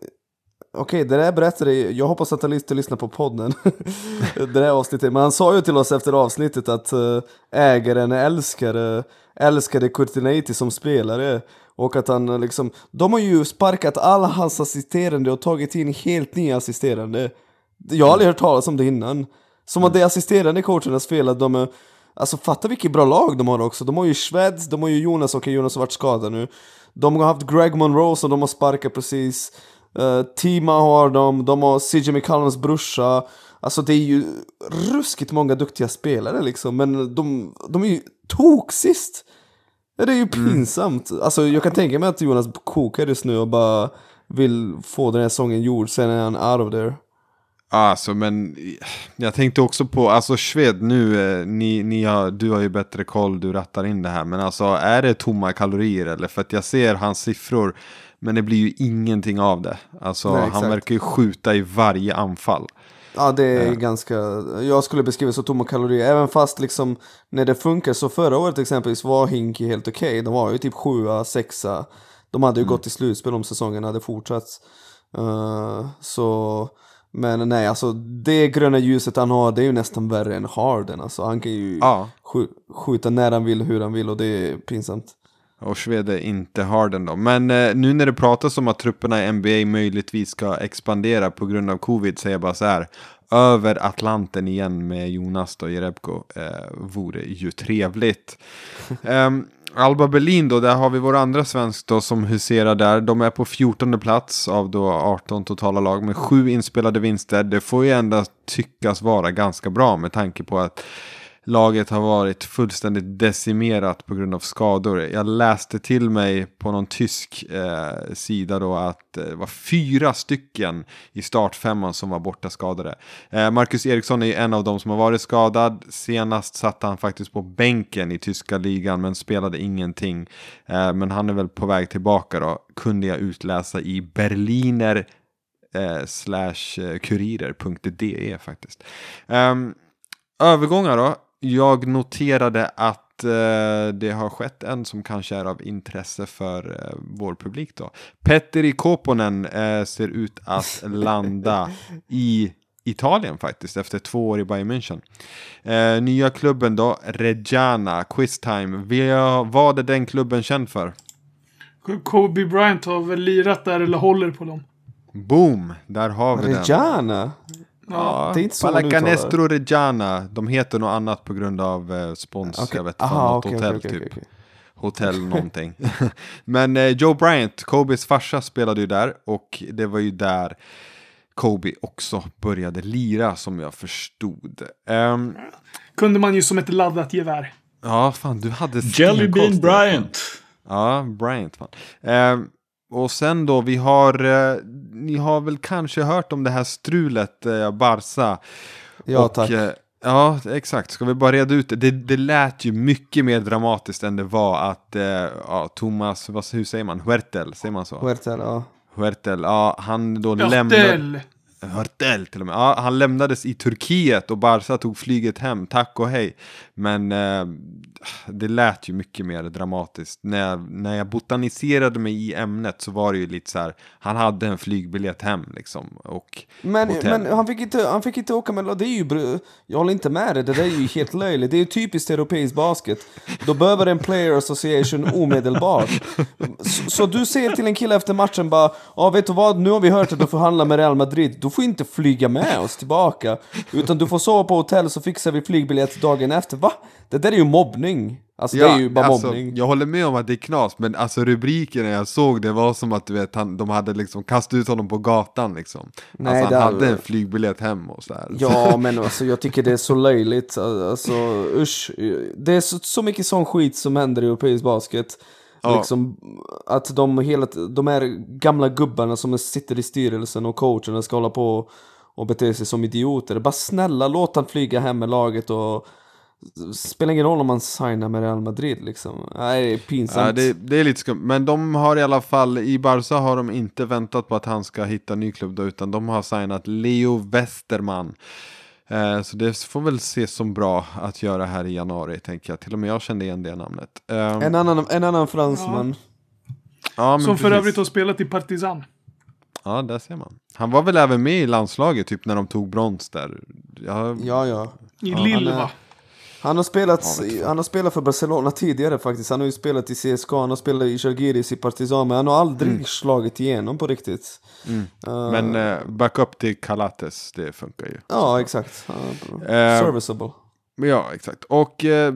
C: Okej, det där berättade jag. hoppas att han inte lyssnar på podden. det där avsnittet. Men han sa ju till oss efter avsnittet att eh, ägaren älskar, uh, älskade Kurtinaiti som spelare. Och att han eh, liksom... De har ju sparkat alla hans assisterande och tagit in helt nya assisterande. Jag har aldrig hört talas om det innan. Som att de assisterande coacherna spelar, de är... Alltså fatta vilket bra lag de har också. De har ju Schweds, de har ju Jonas, okej Jonas har varit skadad nu. De har haft Greg Monroe som de har sparkat precis. Uh, Tima har de, de har CJ McCallums brorsa. Alltså det är ju ruskigt många duktiga spelare liksom, men de, de är ju tok sist. Ja, Det är ju pinsamt. Alltså jag kan tänka mig att Jonas kokar just nu och bara vill få den här säsongen gjord, sen är han out of there.
B: Alltså men jag tänkte också på, alltså Sved nu, eh, ni, ni har, du har ju bättre koll, du rattar in det här. Men alltså är det tomma kalorier eller? För att jag ser hans siffror, men det blir ju ingenting av det. Alltså
C: Nej,
B: han verkar ju skjuta i varje anfall.
C: Ja det är ganska, jag skulle beskriva det som tomma kalorier, även fast liksom när det funkar, så förra året exempelvis var Hinky helt okej, de var ju typ sjua, sexa, de hade ju gått till slutspel om säsongen hade fortsatt. Eh, så, men nej alltså det gröna ljuset han har det är ju nästan värre än Harden alltså, han kan ju
B: Ja.
C: skj- skjuta när han vill, hur han vill och det är pinsamt.
B: Och Svede inte har den då. Men eh, nu när det pratas om att trupperna i NBA möjligtvis ska expandera på grund av covid säger jag bara så här. Över Atlanten igen med Jonas då, Jerebko, eh, vore ju trevligt. Ehm, Alba Berlin då, där har vi vår andra svensk då som huserar där. De är på 14 plats av då 18 totala lag med sju inspelade vinster. Det får ju ändå tyckas vara ganska bra med tanke på att laget har varit fullständigt decimerat på grund av skador. Jag läste till mig på någon tysk eh, sida då att eh, det var fyra stycken i startfemman som var borta skadade. Eh, Marcus Eriksson är en av dem som har varit skadad. Senast satt han faktiskt på bänken i tyska ligan men spelade ingenting. Eh, men han är väl på väg tillbaka då, kunde jag utläsa i Berliner eh, slash eh, kurirer.de faktiskt. Um, övergångar då jag noterade att eh, det har skett en som kanske är av intresse för eh, vår publik då. Petteri Koponen eh, ser ut att landa i Italien faktiskt efter två år i Bayern München. Eh, nya klubben då, Reggiana, Quiztime. Vad är den klubben känd för?
E: Kobe Bryant har väl lirat där eller håller på dem.
B: Boom, där har vi den. Ja,
C: det är inte så man
B: Palacanestro Reggiana. De heter något annat på grund av eh, spons.
C: Okej.
B: Jag vet
C: Aha,
B: något
C: okej,
B: hotell
C: okej,
B: typ. Hotell någonting. Men eh, Joe Bryant, Kobes farsa, spelade ju där. Och det var ju där Kobe också började lira som jag förstod. Ehm,
E: Kunde man ju som ett laddat gevär.
B: ja, fan du hade
A: Jelly Bean. Bryant.
B: Ja, Bryant. Fan. Ehm, och sen då, vi har, eh, ni har väl kanske hört om det här strulet, eh, Barca.
C: Ja,
B: och,
C: tack.
B: eh, Ja, exakt. Ska vi bara reda ut det? det? Det lät ju mycket mer dramatiskt än det var att eh, ja, Thomas, vad, hur säger man? Huertel, säger man så?
C: Huertel, ja.
B: Huertel, ja, han då lämnade...
E: Hörtel!
B: Till och med. Ja, han lämnades i Turkiet och Barca tog flyget hem, tack och hej. Men eh, det lät ju mycket mer dramatiskt. När jag, när jag botaniserade mig i ämnet så var det ju lite så här, han hade en flygbiljett hem liksom. Och
C: Men,
B: hotell.
C: men han, fick inte, han fick inte åka med... Det är ju, jag håller inte med dig, det där är ju helt löjligt. Det är ju typiskt europeisk basket. Då behöver en player association omedelbart. Så, så du säger till en kille efter matchen bara Ja vet du vad, nu har vi hört att du får handla med Real Madrid. Du får inte flyga med oss tillbaka. Utan du får sova på hotell så fixar vi flygbiljett dagen efter. Va? Det där är ju mobbning. Alltså det är ju bara
B: alltså,
C: mobbning.
B: Jag håller med om att det är knas, men alltså rubriken när jag såg det var som att du vet, han, de hade liksom kastat ut honom på gatan liksom.
C: Nej,
B: alltså han hade en flygbiljett hem och så här.
C: Ja, men alltså jag tycker det är så löjligt. Alltså, usch. Det är så, så mycket sån skit som händer i europeisk basket.
B: Ja.
C: Liksom att de, hela, de här gamla gubbarna som sitter i styrelsen och coacherna ska hålla på och bete sig som idioter. Bara snälla, låt han flyga hem med laget och spelar ingen roll om man signar med Real Madrid liksom. Nej, det är pinsamt.
B: Ja, det, det är lite skumt, men de har i alla fall, i Barca har de inte väntat på att han ska hitta ny klubb då, utan de har signat Leo Westerman. Eh, så det får väl ses som bra att göra här i januari, tänker jag. Till och med jag kände igen det namnet. Eh,
C: En annan, en annan fransman.
B: ja, men
E: Som för
B: precis.
E: övrigt har spelat i Partizan.
B: Ja, där ser man. Han var väl även med i landslaget, typ när de tog brons där. Jag,
C: Ja, ja.
E: I
C: han
E: Lille
C: är-
E: va?
C: Han har, spelat,
B: Ja,
C: han har spelat för Barcelona tidigare faktiskt. Han har ju spelat i CSKA, han har spelat i Žalgiris, i Partizan, men han har aldrig
B: Mm.
C: slagit igenom på riktigt. Uh,
B: Men eh, backup till Calates, det funkar ju.
C: Ja, exakt.
B: Eh,
C: serviceable.
B: Ja, exakt. Och, eh,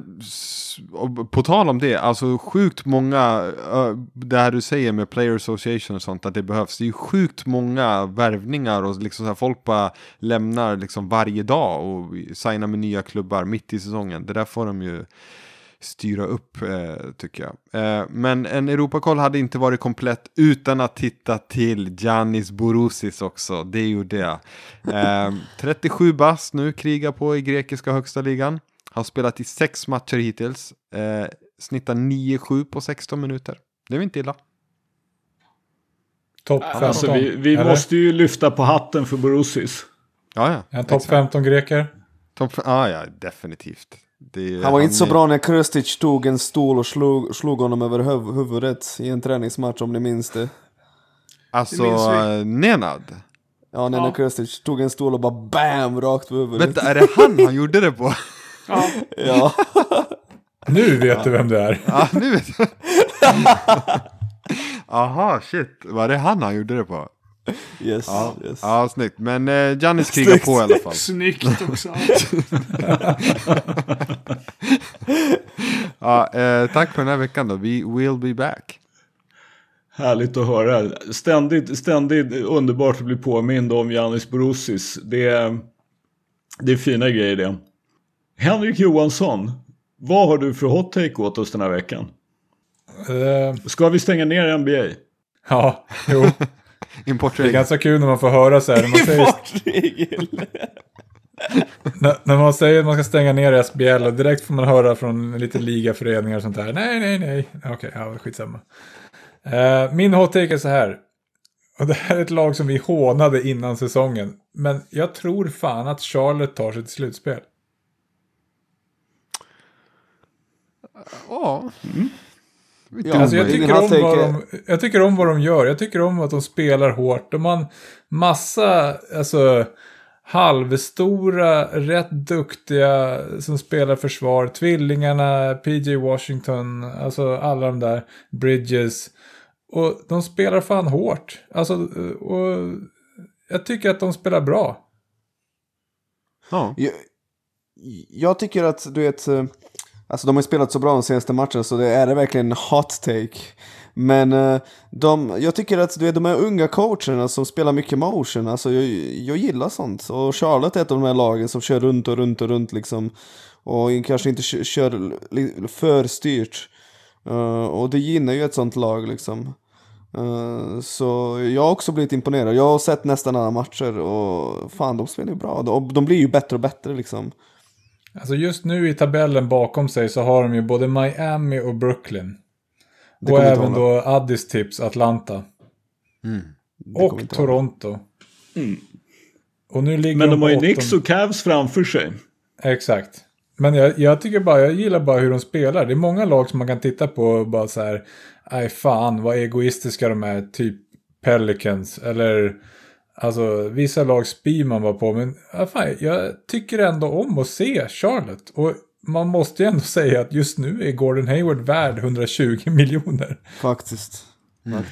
B: och på tal om det, alltså sjukt många, uh, det här du säger med player association och sånt, att det behövs. Det är ju sjukt många värvningar och liksom så här, folk bara lämnar liksom varje dag och signar med nya klubbar mitt i säsongen. Det där får de ju styra upp, eh, tycker jag. Eh, men en Europakoll hade inte varit komplett utan att titta till Giannis Borousis också. Det gjorde jag. Eh, 37 bast nu, krigar på i grekiska högsta ligan. Har spelat i sex matcher hittills. Eh, snittar 9-7 på 16 minuter. Det är väl inte illa.
D: Topp 15.
A: Alltså vi, vi måste ju lyfta på hatten för Borussis.
B: Ja, ja.
D: En topp
B: exakt.
D: 15 greker.
B: Topp f- ah, ja, definitivt. Det är-
C: Han var inte så bra när Krustic tog en stol och slog, slog honom över huv huvudet i en träningsmatch om ni minns det.
B: Alltså,
E: Det
B: eh, Nenad.
C: Ja, när
E: Ja.
C: Krustic tog en stol och bara BAM! Rakt på huvudet.
B: Vänta, är det han han gjorde det på?
E: Ja.
C: Ja.
D: Nu vet du vem det är.
B: Ja, nu vet jag. Aha, shit. Var det han han gjorde det på?
C: Yes,
B: Ja,
C: yes.
B: ja snyggt. Men eh, Giannis krigar
C: Snyggt.
B: på i alla fall.
E: Snyggt också.
B: Ja, eh, tack för den här veckan då. We will be back.
A: Härligt att höra. Ständigt, ständigt underbart att bli påmind om Janis Borussis. Det är, det är fina grejer det. Henrik Johansson, vad har du för hot take åt oss den här veckan?
D: Eh,
A: Ska vi stänga ner NBA?
D: ja, jo. Det är
B: Importregel.
D: ganska kul när man får höra så här. När man säger,
C: Importregel!
D: när, när man säger att man ska stänga ner SBL och direkt får man höra från lite ligaföreningar och sånt där. Nej, nej, nej. Okej, ja, skitsamma. Uh, min hot take är så här. Och det här är ett lag som vi hånade innan säsongen. Men jag tror fan att Charlotte tar sig till slutspel.
B: Ja.
C: Ja,
D: Alltså jag, tycker om vad de, jag tycker om vad de gör. Jag tycker om att de spelar hårt. De har en massa alltså, halvstora, rätt duktiga som spelar försvar. Tvillingarna, PJ Washington, alltså alla de där. Bridges. Och de spelar fan hårt. Alltså, och jag tycker att de spelar bra.
B: ja.
C: Jag, jag tycker att du vet, eh, alltså de har ju spelat så bra de senaste matcherna så det är det verkligen hot take. Men eh, de, jag tycker att du vet, de här unga coacherna som spelar mycket motion, alltså jag, jag gillar sånt. Och Charlotte är ett av de här lagen som kör runt och runt och runt liksom. Och kanske inte kör för styrt. Eh, och det gynnar ju ett sånt lag liksom. Eh, så jag har också blivit imponerad. Jag har sett nästan alla matcher och fan de spelar ju bra. De, de blir ju bättre och bättre liksom.
D: Alltså just nu i tabellen bakom sig så har de ju både Miami och Brooklyn.
C: Det
D: Och även då Addis tips, Atlanta.
B: Mm.
D: Och. Toronto.
A: Mm.
D: Och nu ligger
A: Men de
D: på
A: har ju Knicks och Cavs framför sig.
D: Exakt. Men jag, jag tycker bara, jag gillar bara hur de spelar. Det är många lag som man kan titta på och bara så här, nej fan vad egoistiska de är, typ Pelicans. Eller, alltså vissa lag spyr man bara på. Men ja, fan, jag tycker ändå om att se Charlotte. Och man måste ju ändå säga att just nu är Gordon Hayward värd 120 miljoner.
C: Faktiskt.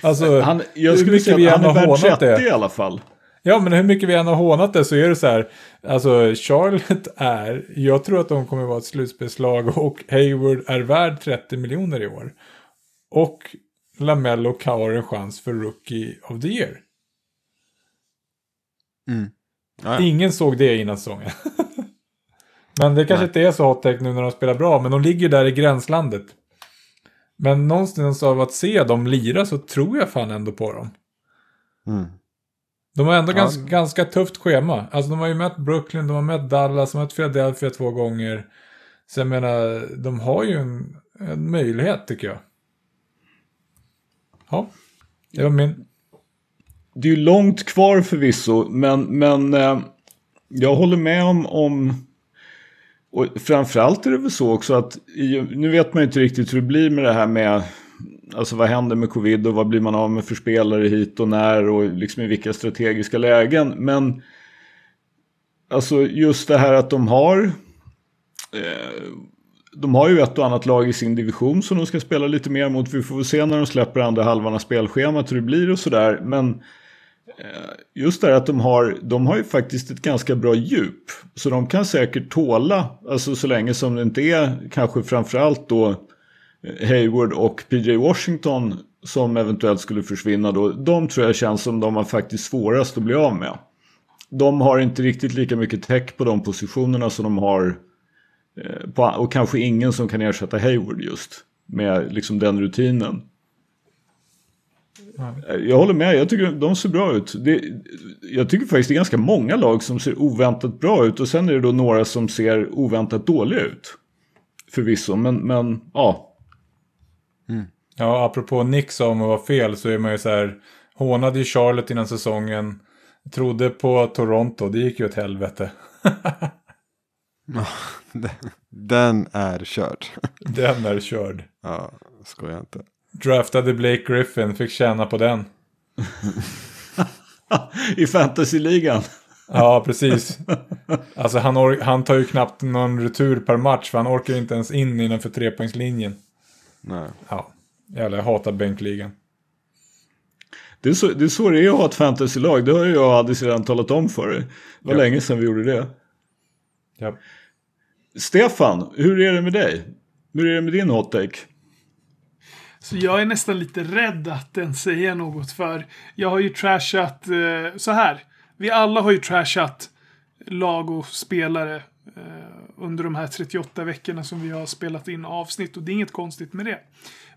D: Alltså,
A: Han, jag
D: hur
A: skulle
D: mycket
A: säga
D: vi
A: att han är
D: har
A: värd
D: hånat
A: 30
D: det.
A: i alla fall.
D: Ja, men hur mycket vi än har hånat det så är det så här. Alltså, Charlotte är, jag tror att de kommer vara ett slutspelslag och Hayward är värd 30 miljoner i år. Och Lamello har en chans för Rookie of the Year.
B: Mm. Ja, ja.
D: Ingen såg det innan säsongen. men det kanske
B: Nej.
D: inte är så hot nu när de spelar bra, men de ligger där i gränslandet. Men någonstans av att se dem lira så tror jag fan ändå på dem.
B: Mm.
D: De har ändå
B: Ja.
D: ganska, ganska tufft schema. Alltså de har ju mött Brooklyn, de har mött Dallas, de har mött Philadelphia två gånger. Så jag menar, de har ju en, en möjlighet tycker jag. Ja, det var min.
A: Det är långt kvar förvisso, men, men eh, jag håller med om, om och framförallt är det väl så också att nu vet man ju inte riktigt hur det blir med det här med Alltså vad händer med covid och vad blir man av med för spelare hit och när och liksom i vilka strategiska lägen. Men alltså just det här att de har eh, de har ju ett och annat lag i sin division som de ska spela lite mer mot. Vi får väl se när de släpper andra halvan av spelschemat hur det blir och sådär. Men eh, Eh, just det här att de har, de har ju faktiskt ett ganska bra djup. Så de kan säkert tåla, alltså så länge som det inte är kanske framförallt då eh, Hayward och PJ Washington som eventuellt skulle försvinna då. De tror jag känns som de har faktiskt svårast att bli av med. De har inte riktigt lika mycket täck på de positionerna som de har eh, på, och kanske ingen som kan ersätta Hayward just med liksom den rutinen. Jag håller med, jag tycker de ser bra ut. Det, jag tycker faktiskt det är ganska många lag som ser oväntat bra ut och sen är det då några som ser oväntat dåliga ut. Förvisso, men, men ja.
D: Ja, apropå Nick sa om att vara fel så är man ju så här. Hånade ju Charlotte innan säsongen. Trodde på Toronto, det gick ju åt helvete.
B: Den, den är körd.
D: Den är körd.
B: ja, skojar inte.
D: Draftade Blake Griffin, fick tjäna på den.
A: I fantasyligan.
D: Ja, precis. Alltså han, han tar ju knappt någon retur per match för han orkar inte ens in innanför trepoängslinjen.
B: Nej.
D: Ja. Jävlar, jag hatar bänkligan.
A: Det är, så, det är så det är att ha ett fantasylag. Det har ju jag och Addis redan talat om för dig. Det var
D: Ja.
A: länge sedan vi gjorde det.
D: Ja.
A: Stefan, hur är det med dig? Hur är det med din hot take?
E: Så jag är nästan lite rädd att ens säga något för jag har ju trashat eh, så här. Vi alla har ju trashat lag och spelare eh, under de här 38 veckorna som vi har spelat in avsnitt och det är inget konstigt med det.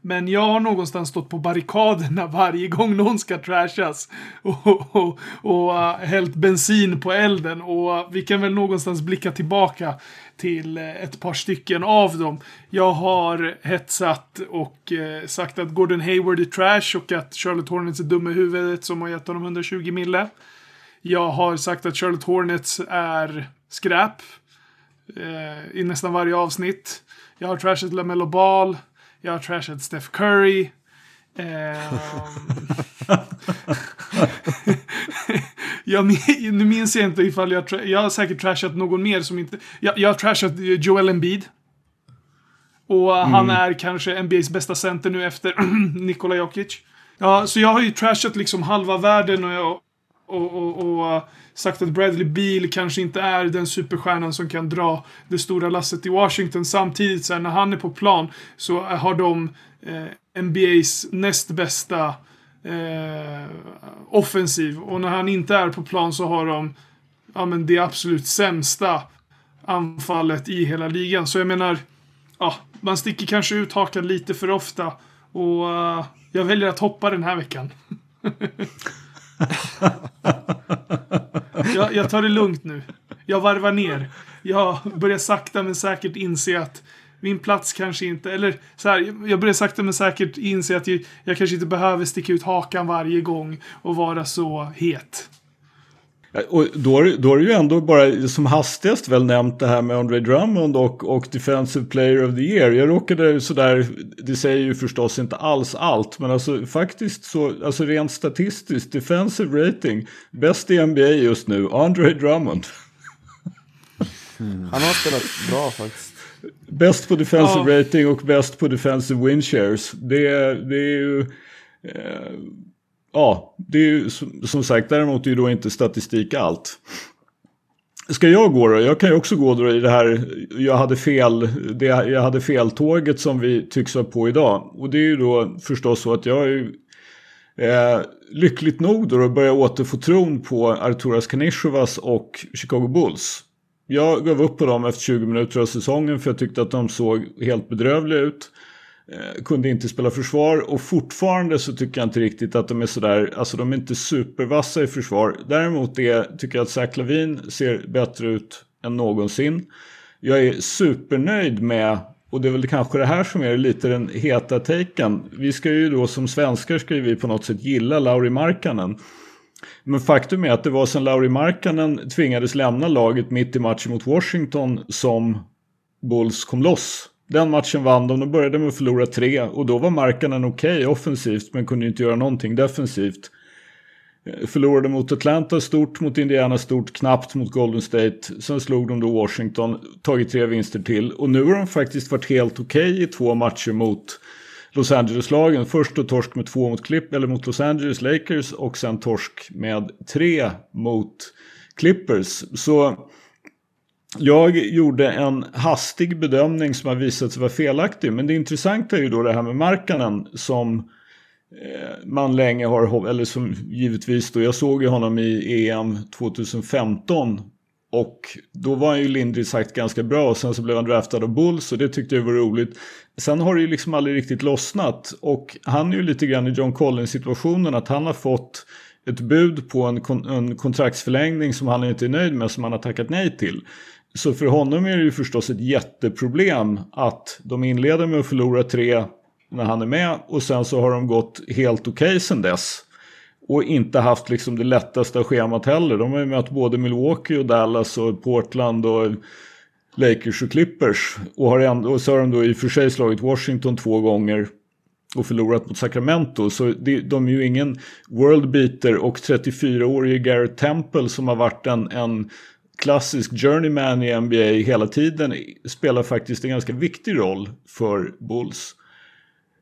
E: Men jag har någonstans stått på barrikaderna varje gång någon ska trashas och, och, och uh, hällt bensin på elden och vi kan väl någonstans blicka tillbaka till eh, ett par stycken av dem. Jag har hetsat och eh, sagt att Gordon Hayward är trash och att Charlotte Hornets är Dum i huvudet som har gett honom 120 mille. Jag har sagt att Charlotte Hornets är skräp eh, i nästan varje avsnitt. Jag har trashat LaMelo Ball. Jag har trashat Steph Curry. Ehm. jag, nu minns jag inte ifall jag... Jag har säkert trashat någon mer som inte... Jag, jag har trashat Joel Embiid. Och eh, han är kanske NBAs bästa center nu efter Nikola Jokic. Ja, så jag har ju trashat liksom halva världen och, jag, och, och, och sagt att Bradley Beal kanske inte är den superstjärnan som kan dra det stora lasset i Washington. Samtidigt så här, när han är på plan så har de eh, NBAs näst bästa eh, offensiv. Och när han inte är på plan så har de ja, men det absolut sämsta anfallet i hela ligan. Så jag menar, ja, man sticker kanske ut hakan lite för ofta. Och uh, jag väljer att hoppa den här veckan. jag, jag tar det lugnt nu. Jag varvar ner. Jag börjar sakta men säkert inse att min plats kanske inte, eller så här, jag börjar sakta men säkert inse att jag, jag kanske inte behöver sticka ut hakan varje gång och vara så het.
A: Och då, då har du ju ändå bara som hastigast väl nämnt det här med Andre Drummond och, och Defensive Player of the Year. Jag råkade sådär, det säger ju förstås inte alls allt, men alltså faktiskt så, alltså rent statistiskt, defensive rating, bäst i NBA just nu, Andre Drummond.
C: Han har spelat bra faktiskt.
A: Bäst på defensive
E: Ja.
A: rating och bäst på defensive win shares. Det, det är ju... Eh, ja, det är ju som, sagt, däremot är ju då inte statistik allt. Ska jag gå då? Jag kan ju också gå då i det här, jag hade fel, det, jag hade fel tåget som vi tycks vara på idag. Och det är ju då förstås så att jag är ju eh, lyckligt nog då att börja återfå tron på Arturas Kanishovas och Chicago Bulls. Jag gav upp på dem efter 20 minuter av säsongen för jag tyckte att de såg helt bedrövliga ut. Eh, kunde inte spela försvar och fortfarande så tycker jag inte riktigt att de är sådär, alltså de är inte supervassa i försvar. Däremot är, tycker jag att Zach Lavin ser bättre ut än någonsin. Jag är supernöjd med, och det är väl kanske det här som är lite den heta taken. Vi ska ju då som svenskar ska ju vi på något sätt gilla Lauri Markkanen. Men faktum är att det var sen Lauri Markkanen tvingades lämna laget mitt i matchen mot Washington som Bulls kom loss. Den matchen vann de, de började med att förlora tre och då var Markkanen okej offensivt men kunde inte göra någonting defensivt. Eh, förlorade mot Atlanta stort, mot Indiana stort, knappt mot Golden State. Sen slog de då Washington, tagit tre vinster till. Och nu har de faktiskt varit helt okej i två matcher mot Los Angeles-lagen. Först då torsk med två mot, Clip, eller mot Los Angeles Lakers och sen torsk med tre mot Clippers. Så jag gjorde en hastig bedömning som har visat sig vara felaktig. Men det intressanta är ju då det här med Markkanen som eh, man länge har, eller som givetvis då, jag såg ju honom i EM 2015 och då var han ju lindrigt sagt ganska bra och sen så blev han draftad av Bulls och det tyckte jag var roligt. Sen har det ju liksom aldrig riktigt lossnat och han är ju lite grann i John Collins situationen att han har fått ett bud på en, kon- en kontraktsförlängning som han inte är nöjd med som han har tackat nej till. Så för honom är det ju förstås ett jätteproblem att de inleder med att förlora tre när han är med och sen så har de gått helt okej sen dess. Och inte haft liksom det lättaste schemat heller. De har ju mött både Milwaukee och Dallas och Portland och Lakers och Clippers. Och, har ändå, och så har de då i och för sig slagit Washington två gånger och förlorat mot Sacramento. Så det, de är ju ingen world beater och 34-årige Garrett Temple som har varit en, en klassisk journeyman i NBA hela tiden spelar faktiskt en ganska viktig roll för Bulls.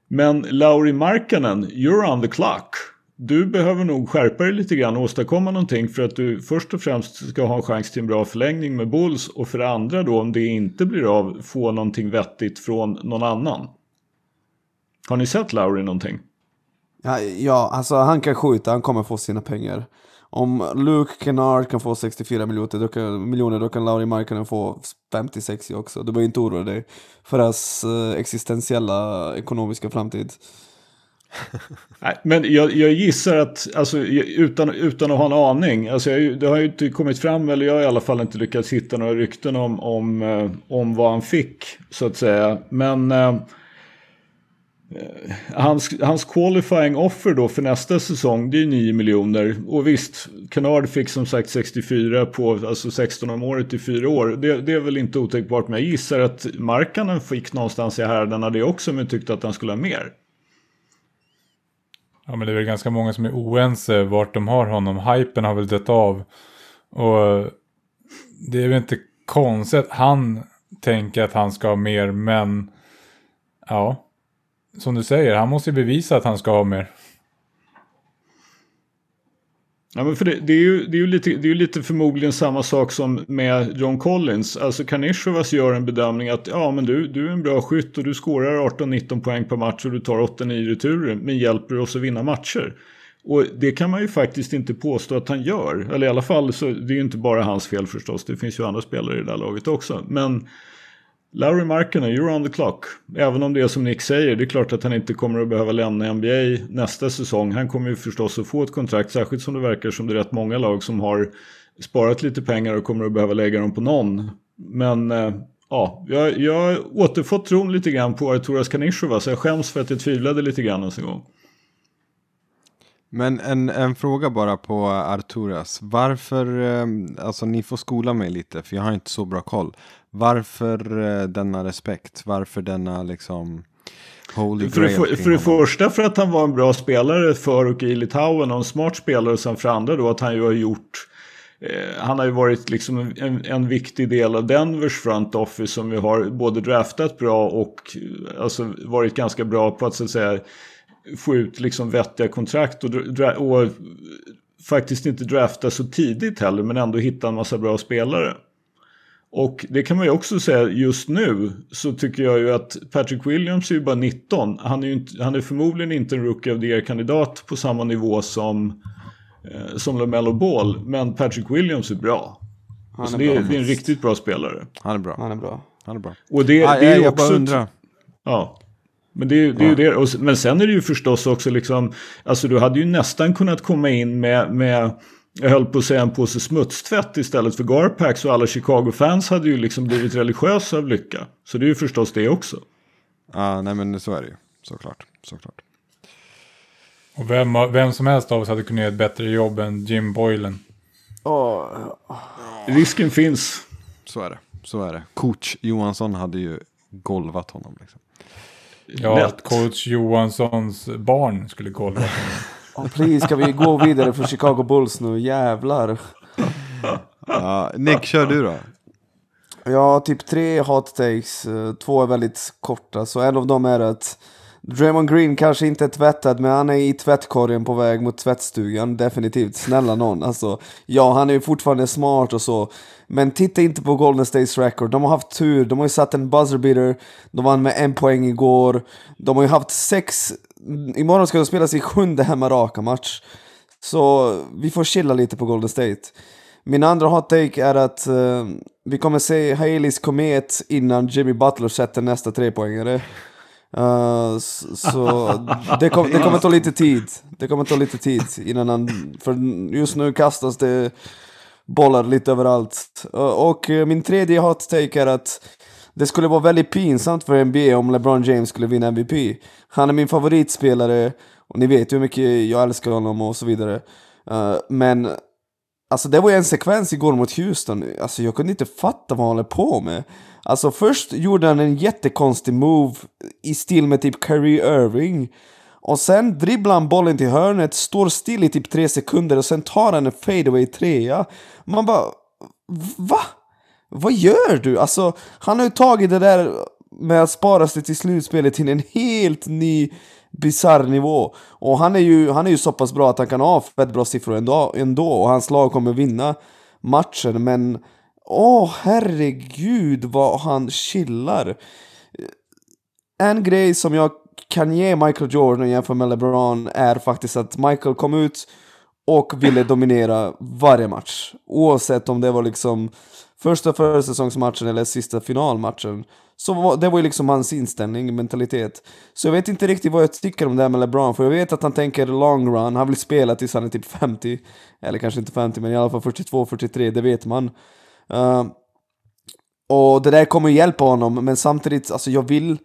A: Men Lauri Markkanen, you're on the clock. Du behöver nog skärpa dig lite grann och åstadkomma någonting för att du först och främst ska ha en chans till en bra förlängning med Bulls och för det andra då om det inte blir av få någonting vettigt från någon annan. Har ni sett Lauri någonting?
C: Ja, ja, alltså han kan skjuta, han kommer få sina pengar. Om Luke Kennard kan få 64 miljoner, då kan, miljoner, då kan Lauri Markkanen få 50-60 också. Du behöver inte oroa dig för hans eh, existentiella ekonomiska framtid.
A: Nej, men jag, jag, gissar att, alltså, utan, utan att ha en aning, alltså, jag, det har ju inte kommit fram, eller jag har i alla fall inte lyckats hitta några rykten om, om, eh, om vad han fick, så att säga. Men Eh, Eh, hans, hans qualifying offer då för nästa säsong det är 9 miljoner. Och visst, Canard fick som sagt 64 på alltså 16 om året i fyra år. Det, det är väl inte otänkbart men jag gissar att Markkanen fick någonstans i härdarna det också men tyckte att han skulle ha mer.
D: Ja men det är väl ganska många som är oense vart de har honom. Hypen har väl dött av. Och det är väl inte konstigt att han tänker att han ska ha mer men ja som du säger, han måste ju bevisa att han ska ha mer.
A: Ja, men för det, det, är ju, det, är ju lite, det är ju lite förmodligen samma sak som med John Collins. Alltså Karnishovas gör en bedömning att ja, men du, du är en bra skytt och du skårar 18-19 poäng per match och du tar 8-9 returer men hjälper oss att vinna matcher. Och det kan man ju faktiskt inte påstå att han gör. Eller i alla fall så det är ju inte bara hans fel förstås. Det finns ju andra spelare i det där laget också. Men Larry Markkinen, you're on the clock. Även om det är som Nick säger, det är klart att han inte kommer att behöva lämna NBA nästa säsong. Han kommer ju förstås att få ett kontrakt, särskilt som det verkar som det är rätt många lag som har sparat lite pengar och kommer att behöva lägga dem på någon. Men eh, ja, jag, jag har återfått tron lite grann på Arturas Kanishova, så jag skäms för att jag tvivlade lite grann ens en gång.
B: Men en, en fråga bara på Arturas. Varför, eh, alltså ni får skola mig lite för jag har inte så bra koll. Varför eh, denna respekt? Varför denna liksom
A: Holy för, för, för det första för att han var en bra spelare för och i Litauen och en smart spelare. Och sen för andra då att han ju har gjort eh, han har ju varit liksom en, en, viktig del av Denvers front office som vi har både draftat bra och alltså varit ganska bra på att så att säga få ut liksom vettiga kontrakt och, och faktiskt inte drafta så tidigt heller men ändå hitta en massa bra spelare. Och det kan man ju också säga just nu så tycker jag ju att Patrick Williams är ju bara 19. Han är, ju inte, han är förmodligen inte en Rookie of the Year-kandidat på samma nivå som, eh, som LaMelo Ball. Men Patrick Williams är bra. Han alltså är det, bra, det är en riktigt bra spelare.
B: Han är bra.
C: Han är bra.
B: Han är bra.
A: Och det, ah, det är ju också... Undrar. Ja. Men det, det är ju det. Och, men sen är det ju förstås också liksom. Alltså du hade ju nästan kunnat komma in med, med jag höll på att säga en påse smutstvätt istället för Garpax och alla Chicago-fans hade ju liksom blivit religiösa av lycka. Så det är ju förstås det också.
B: Ja, nej men så är det ju. Såklart. Såklart.
D: Och vem, vem som helst av oss hade kunnat göra ett bättre jobb än Jim Boylan.
C: Oh.
A: Risken finns.
B: Så är det. Så är det. Coach Johansson hade ju golvat honom. Liksom.
D: Ja, Lätt. coach Johanssons barn skulle golva honom.
C: Oh, please, ska vi gå vidare för Chicago Bulls nu? Jävlar.
B: Ja, Nick, kör du då.
C: Ja, typ tre hot takes. Eh, två är väldigt korta. Så en av dem är att Draymond Green kanske inte är tvättad, men han är i tvättkorgen på väg mot tvättstugan. Definitivt. Snälla någon. Alltså, ja, han är ju fortfarande smart och så. Men titta inte på Golden States record. De har haft tur. De har ju satt en buzzer beater. De vann med en poäng igår. De har ju haft sex imorgon ska de spela sin sjunde hemma raka match. Så vi får chilla lite på Golden State. Min andra hot take är att uh, vi kommer se Haleys komet innan Jimmy Butler sätter nästa trepoängare. Uh, så det, kom, det kommer ta lite tid. Det kommer ta lite tid innan han... För just nu kastas det bollar lite överallt. Uh, och min tredje hot take är att det skulle vara väldigt pinsamt för NBA om LeBron James skulle vinna MVP. Han är min favoritspelare, och ni vet hur mycket jag älskar honom och så vidare. Uh, men Alltså det var ju en sekvens igår mot Houston, alltså jag kunde inte fatta vad han håller på med. Alltså först gjorde han en jättekonstig move i stil med typ Kyrie Irving. Och sen dribblar han bollen till hörnet, står still i typ tre sekunder och sen tar han en fadeaway trea. Man bara... Va? Vad gör du? Alltså, han har ju tagit det där med att spara sig till slutspelet till en helt ny bisarr nivå. Och han är, ju, han är ju så pass bra att han kan ha fett bra siffror ändå, ändå och hans lag kommer vinna matchen men Åh herregud vad han chillar. En grej som jag kan ge Michael Jordan jämfört med LeBron är faktiskt att Michael kom ut och ville dominera varje match. Oavsett om det var liksom första försäsongsmatchen eller sista finalmatchen. Så var, det var ju liksom hans inställning, mentalitet. Så jag vet inte riktigt vad jag tycker om det här med LeBron, för jag vet att han tänker long run, han vill spela tills han är typ 50. Eller kanske inte 50, men i alla fall 42, 43, det vet man. Uh, och det där kommer hjälpa honom, men samtidigt, alltså jag vill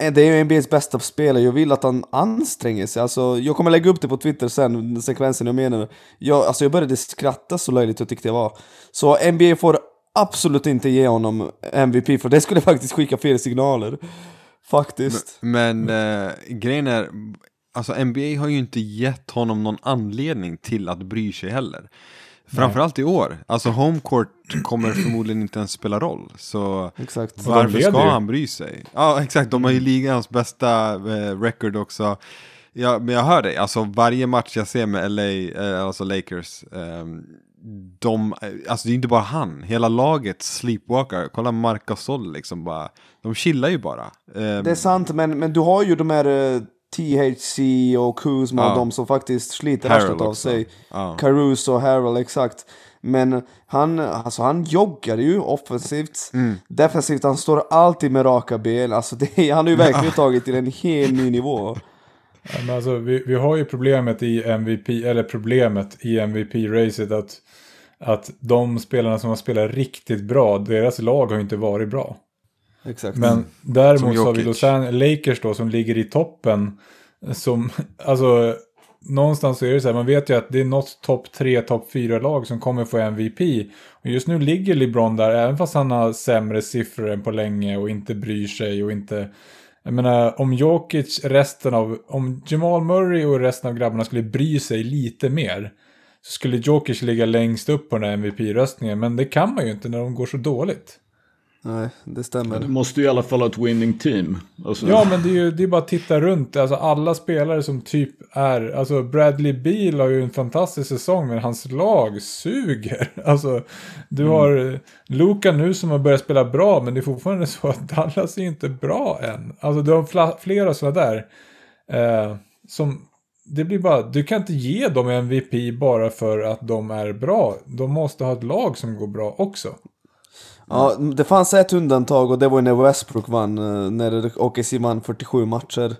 C: Eh, det är ju NBA's bästa spelare, jag vill att han anstränger sig. Alltså, jag kommer lägga upp det på Twitter sen, sekvensen jag menar. Jag, alltså, jag började skratta så löjligt jag tyckte det var. Så NBA får absolut inte ge honom MVP, för det skulle faktiskt skicka fel signaler. Faktiskt.
B: Men, men äh, grejen är, alltså NBA har ju inte gett honom någon anledning till att bry sig heller. Framförallt i år. Alltså homecourt kommer förmodligen inte ens spela roll. Så
C: exakt.
B: varför ska han bry sig? Ja exakt, de har ju ligans bästa eh, record också. Ja, men jag hör dig, alltså varje match jag ser med LA, eh, alltså Lakers, eh, de, alltså det är inte bara han, hela laget sleepwalkar. Kolla Marc Gasol liksom bara, de chillar ju bara.
C: Eh, det är sant, men, men du har ju de här THC och Kuzma ja. och de som faktiskt sliter värst av sig. Ja. Caruso och Harold, exakt. Men han, alltså han joggar ju offensivt. Mm. Defensivt, han står alltid med raka ben. Alltså det, han har ju verkligen tagit till en helt ny nivå.
D: Ja, men alltså, vi, vi har ju problemet i MVP, eller problemet i MVP-racet att, att de spelarna som har spelat riktigt bra, deras lag har ju inte varit bra.
C: Exakt.
D: Men däremot så har vi Los Angeles Lakers då som ligger i toppen. Som, alltså, någonstans så är det så här, man vet ju att det är något topp 3, topp 4 lag som kommer få MVP. Och just nu ligger LeBron där, även fast han har sämre siffror än på länge och inte bryr sig och inte... Jag menar, om Jokic, resten av... Om Jamal Murray och resten av grabbarna skulle bry sig lite mer så skulle Jokic ligga längst upp på den här MVP-röstningen. Men det kan man ju inte när de går så dåligt.
C: Nej, det stämmer.
A: Du måste ju i alla fall ha ett winning team.
D: Alltså... Ja, men det är ju det är bara att titta runt. Alltså alla spelare som typ är... Alltså Bradley Beal har ju en fantastisk säsong, men hans lag suger. Alltså, du mm. har Luka nu som har börjat spela bra, men det är fortfarande så att Dallas är inte bra än. Alltså du har flera sådana där. Eh, som... Det blir bara, du kan inte ge dem MVP bara för att de är bra. De måste ha ett lag som går bra också.
C: Ja, det fanns ett undantag och det var när Westbrook vann, eh, när OKC vann 47 matcher.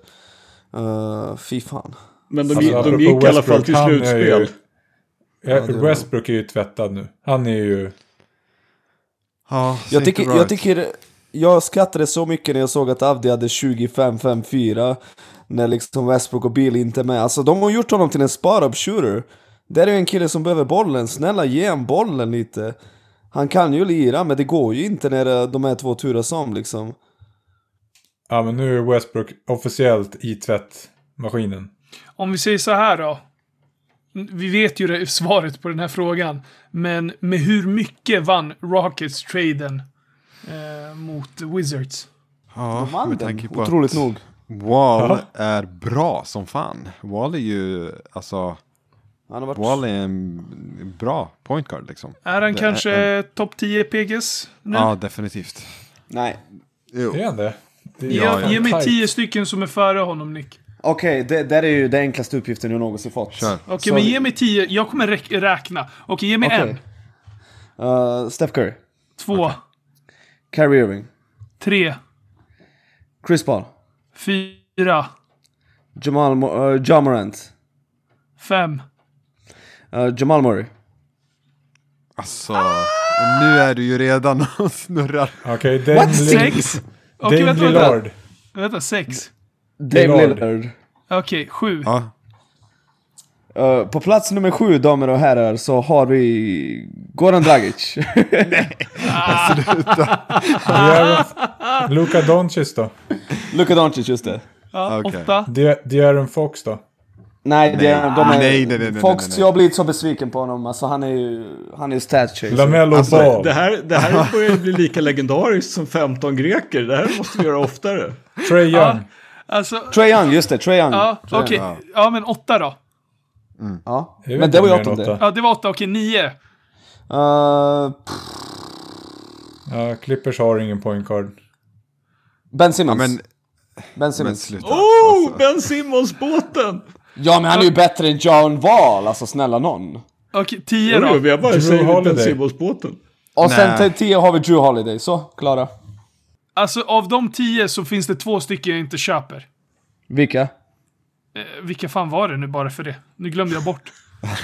C: Uh, fy fan.
A: Men de, alltså, de gick i alla fall till slutspel.
D: Ju, ja, Westbrook är ju tvättad nu. Han är ju...
C: Ja, jag tycker, jag tycker... Jag skrattade så mycket när jag såg att Avdi hade 25-5-4. När liksom Westbrook och Bill inte är med. Alltså de har gjort honom till en spot-up shooter. Det är ju en kille som behöver bollen. Snälla ge honom bollen lite. Han kan ju lira, men det går ju inte när de är två turas om liksom.
D: Ja, men nu är Westbrook officiellt i tvättmaskinen.
E: Om vi säger så här då. Vi vet ju det, svaret på den här frågan. Men med hur mycket vann Rockets-traden eh, mot Wizards?
B: Ja,
C: de med tanke på Otroligt nog.
B: Wall är bra som fan. Wall är ju, alltså... Han har varit... Wall är en bra point guard liksom.
E: Är han det kanske en... topp 10 PGs nu?
B: Ja, definitivt.
C: Nej.
D: Jo. Är han det?
E: det är... ja. Ge mig 10 stycken som är före honom, Nick.
C: Okej, okay, det där är ju den enklaste uppgiften jag någonsin fått.
B: Okej,
E: okay, men ge mig 10. Jag kommer räkna. Okej, okay, ge mig okay.
C: en. Uh, Steph Curry.
E: Två. Okay.
C: Kyrie Irving.
E: Tre.
C: Chris Paul.
E: Fyra.
C: Jamal Mo uh, John Morant.
E: Fem.
C: Uh, Jamal Murray.
B: Alltså, nu är du ju redan och snurrar.
D: Okej, okay, What?
E: Sex? Okej, okay, vänta, vänta. Vänta, sex.
C: Dame Lillard.
E: Okej, okay, sju.
B: Ja.
C: Uh, på plats nummer sju, damer och herrar, så har vi Goran Dragic.
B: Nej, sluta.
D: Luka Doncic då?
C: Luka Doncic, just det.
E: Ja, okay. åtta.
D: De'Aaron Fox då?
C: Nej, det,
B: Nej.
C: de är...
B: Nej, nej, nej, nej,
C: Fox,
B: nej, nej.
C: jag har blivit så besviken på honom. Alltså han är ju... Han är ju stat chaser.
D: Lamello
B: Alltså,
D: Ball.
A: Det här, det här börjar bli lika legendariskt som 15 greker. Det här måste vi göra oftare.
D: Trae Young.
E: Ja, alltså,
C: Trae Young, just det. Trae Young.
E: ja,
C: Trae
E: okej.
C: Young.
E: Ja, men åtta då.
C: Ja.
D: Jag vet
C: Men det var ju åttonde.
D: åtta.
E: Ja, det var åtta. Okej, nio.
C: Uh,
D: Ja, Clippers har ingen point guard.
C: ben
B: Ja,
C: Simmons.
B: men,
C: ben
B: men
C: Simmons.
B: sluta.
A: Oh,
B: Alltså.
A: Ben Simmons-båten!
C: Ja, men han är ju bättre än John Wall. Alltså snälla någon.
E: Okej, tio
A: Jo,
E: då.
A: jo, vi har bara
D: Drew Holiday.
A: Simmons-båten.
C: Och sen
B: Nej.
C: till 10 har vi Drew Holiday. Så, klara.
E: Alltså, av de tio så finns det två stycken jag inte köper.
C: Vilka?
E: Eh, vilka fan var det nu bara för det? Nu glömde jag bort.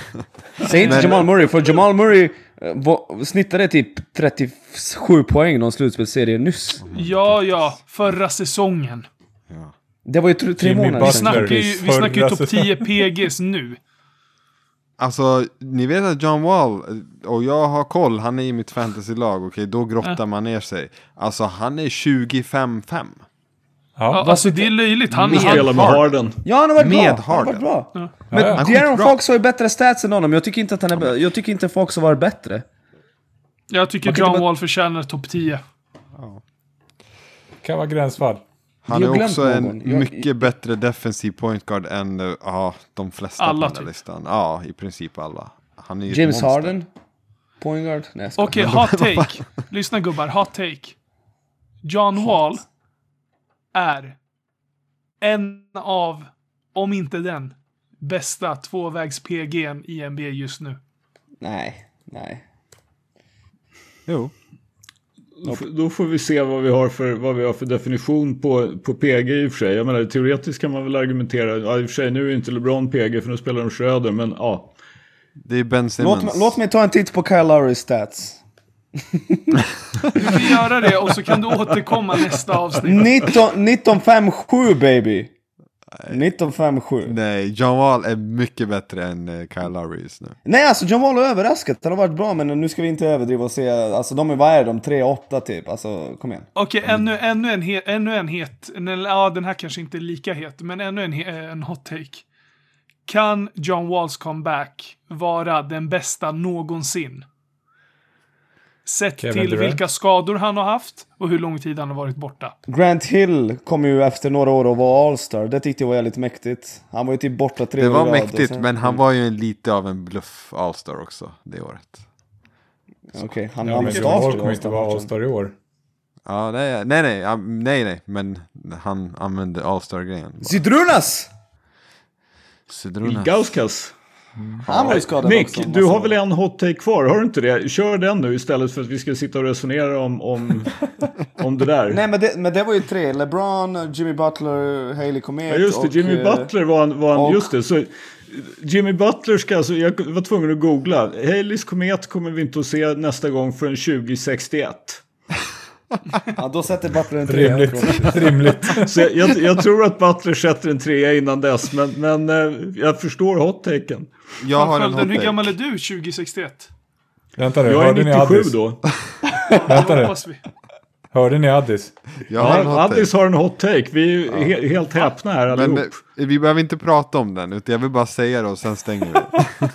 C: Säg inte
B: Men-
C: Jamal Murray, för Jamal Murray eh, var- snittade typ 37 poäng i någon slutspelsserie nyss.
E: Ja, ja. Förra säsongen.
C: Det var ju tre, tre månader
E: Vi
D: Butler.
C: sedan.
E: snackar ju, vi snackar ju topp
D: säsongen.
E: 10 PGs nu.
B: Alltså, ni vet att John Wall, och jag har koll, han är i mitt fantasylag, okej, då grottar man ner sig. Alltså, han är 25-5.
E: Ja,
D: Ja.
E: alltså det är löjligt. Han,
A: Vi
E: han,
A: spelar med Harden.
C: Ja, han har varit
B: Med
C: bra. Han har varit bra.
E: Ja.
C: Men
D: Ja, ja.
B: Skitbra.
C: Fox har ju bättre stats än honom. Jag tycker inte att han är Jag tycker inte Fox har varit bättre.
E: jag tycker John
C: bara-
E: Wall förtjänar topp 10.
D: Kan vara gränsfall.
B: Han är också en
C: någon. Jag-
B: mycket bättre defensiv point guard än eh, ja, de flesta
E: Alla
B: på den
E: typ.
B: här listan. Ja, i princip alla. Han är
C: James. Harden. Point guard. Nej, jag skojar.
E: Okej, hot take. Lyssna gubbar, hot take. John Wall är en av, om inte den, bästa tvåvägs-PG'n i NBA just nu.
C: Nej, nej.
B: Jo.
A: Då får vi se vad vi har för, vad vi har för definition på, på PG i och för sig. Jag menar teoretiskt kan man väl argumentera. Ja, i och för sig nu är inte LeBron PG för nu spelar de Schröder. Men ja.
B: Det är Ben Simmons.
C: Låt, mig- låt mig ta en titt på Kyle Lowrys stats.
E: Du kan göra det och så kan du återkomma nästa avsnitt.
C: 19 1957 baby. 1957.
B: Nej, John Wall är mycket bättre än eh, Kyle Lowry just nu.
C: Nej alltså John Wall har överraskat. Han har varit bra men nu ska vi inte överdriva och säga, alltså de är, vad är de? 3-8 typ. Alltså kom igen.
E: Okej, ännu, ännu, en het, ännu en het, ja den här kanske inte är lika het, men ännu en, en hot take. Kan John Walls comeback vara den bästa någonsin? Sett
D: Kevin
E: till
D: Durant?
E: vilka skador han har haft och hur lång tid han har varit borta.
C: Grant Hill kom ju efter några år och var All-star. Det tyckte jag var jävligt mäktigt. Han var ju typ borta tre
B: Det
C: år i
B: var mäktigt,
C: sen-
B: men han var ju en, lite av en bluff All-star också det året.
C: Okej, han
D: Ja,
C: han
D: men
C: var
D: John Wall
C: starter
D: kommer inte vara. All-Star i år.
B: Ja, nej, nej, nej, ja, nej, nej, men han använde All-star-grejen. bara.
C: Zydrunas!
B: Sidruna.
C: Han var ju skadad
A: Nick,
C: också.
A: du har väl en hot take kvar? Har du inte det? Kör den nu istället för att vi ska sitta och resonera om, om, om det där.
C: Nej men det, men det var ju tre. LeBron, Jimmy Butler, Haley Komet
A: Ja just det,
C: och,
A: Jimmy
C: eh,
A: Butler var en, var en
C: och-
A: just det. Så Jimmy Butler ska alltså, jag var tvungen att googla. Haleys komet kommer vi inte att se nästa gång förrän 2061.
C: Ja, då sätter Butler en trea.
D: Rimligt. Rimligt.
A: Så jag, jag, jag tror att Butler sätter en trea innan dess, men, men eh, jag förstår hot-taken.
B: Jag har en
E: Skölden, hur
B: hot
E: gammal
B: take.
E: är du 2061?
D: Vänta nu,
A: Jag är
D: hörde ni
A: 97
D: Addis?
A: då.
D: Vänta
E: Det
D: nu, hörde ni Addis?
B: Jag har en
A: Ja,
B: hot
A: Addis
B: take.
A: har en hot-take. Vi är he, helt häpna här
B: Men
A: allihop.
B: eh, vi behöver inte prata om den, utan jag vill bara säga det och sen stänger vi.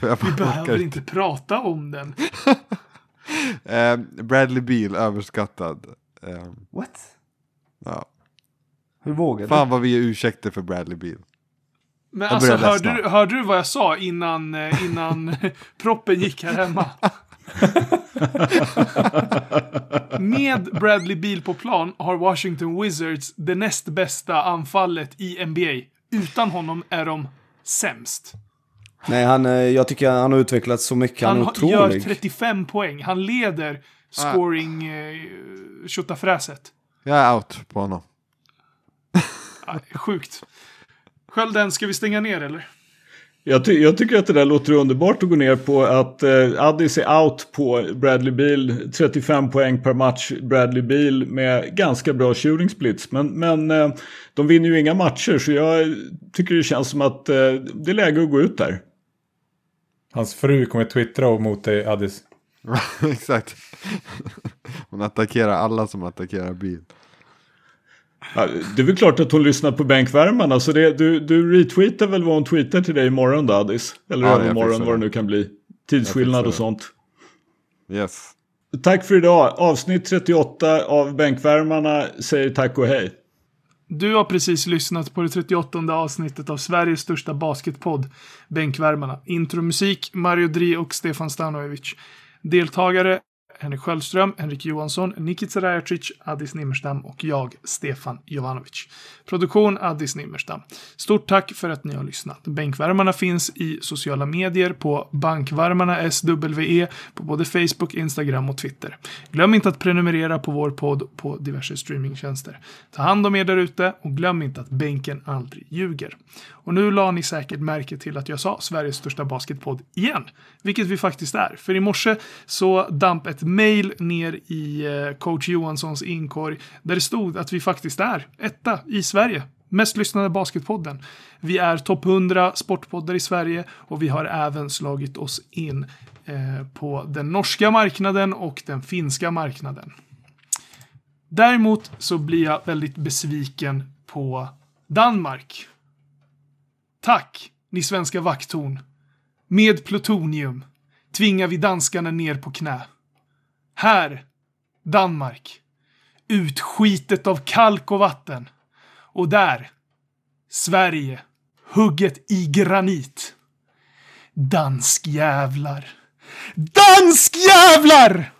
E: Vi behöver inte prata om den.
B: Eh, Bradley Beal, överskattad. Eh,
C: What?
B: ja.
C: Hur vågar du?
B: Fan vad vi är ursäkter för Bradley Beal.
E: Men
B: Jag
E: alltså, hörde du, hörde du vad jag sa innan, eh, innan proppen gick här hemma? Med Bradley Beal på plan har Washington Wizards det näst bästa anfallet i NBA. Utan honom är de sämst.
C: Nej, han, eh, jag tycker han har utvecklats så mycket. Han,
E: Han
C: är
E: har- gör
C: otrolig.
E: 35 poäng. Han leder scoring eh, tjottafräset.
B: Jag är out på honom.
E: Ah, Sjukt. Skölden, ska vi stänga ner eller?
A: Jag, ty jag tycker att det där låter underbart att gå ner på att eh, Addis är out på Bradley Beal. 35 poäng per match Bradley Beal med ganska bra shooting splits. Men, men eh, de vinner ju inga matcher så jag tycker det känns som att eh, det är läge att gå ut där.
D: Hans fru kommer twittra mot dig Addis.
B: Exakt. Hon attackerar alla som attackerar Beal.
A: Ja, det är väl klart att hon lyssnar på bänkvärmarna. Så det, du, du retweetar väl vad hon tweetar till dig imorgon då, Addis? Eller
B: Ja,
A: övermorgon, vad det nu kan bli. Tidsskillnad och sånt.
B: Yes.
A: Tack för idag. Avsnitt 38 av Bänkvärmarna säger tack och hej.
E: Du har precis lyssnat på det 38 avsnittet av Sveriges största basketpodd, Bänkvärmarna. Intromusik, Mario Dri och Stefan Stanojevic. Deltagare, Henrik Sköldström, Henrik Johansson, Nikita Rajacic, Addis Nimmerstam och jag, Stefan Jovanovic. Produktion, Addis Nimmerstam. Stort tack för att ni har lyssnat. Bänkvärmarna finns i sociala medier på bankvärmarna SWE på både Facebook, Instagram och Twitter. Glöm inte att prenumerera på vår podd på diverse streamingtjänster. Ta hand om er där ute och glöm inte att bänken aldrig ljuger. Och nu la ni säkert märke till att jag sa Sveriges största basketpodd igen, vilket vi faktiskt är. För i morse så damp ett mail ner i eh, coach Johanssons inkorg där det stod att vi faktiskt är etta i Sverige. Mest lyssnade basketpodden. Vi är topp 100 sportpoddar i Sverige och vi har även slagit oss in eh, på den norska marknaden och den finska marknaden. Däremot så blir jag väldigt besviken på Danmark. Tack, ni svenska vakttorn. Med plutonium tvingar vi danskarna ner på knä. Här, Danmark. Utskitet av kalk och vatten. Och där, Sverige. Hugget i granit. Danskjävlar. Danskjävlar!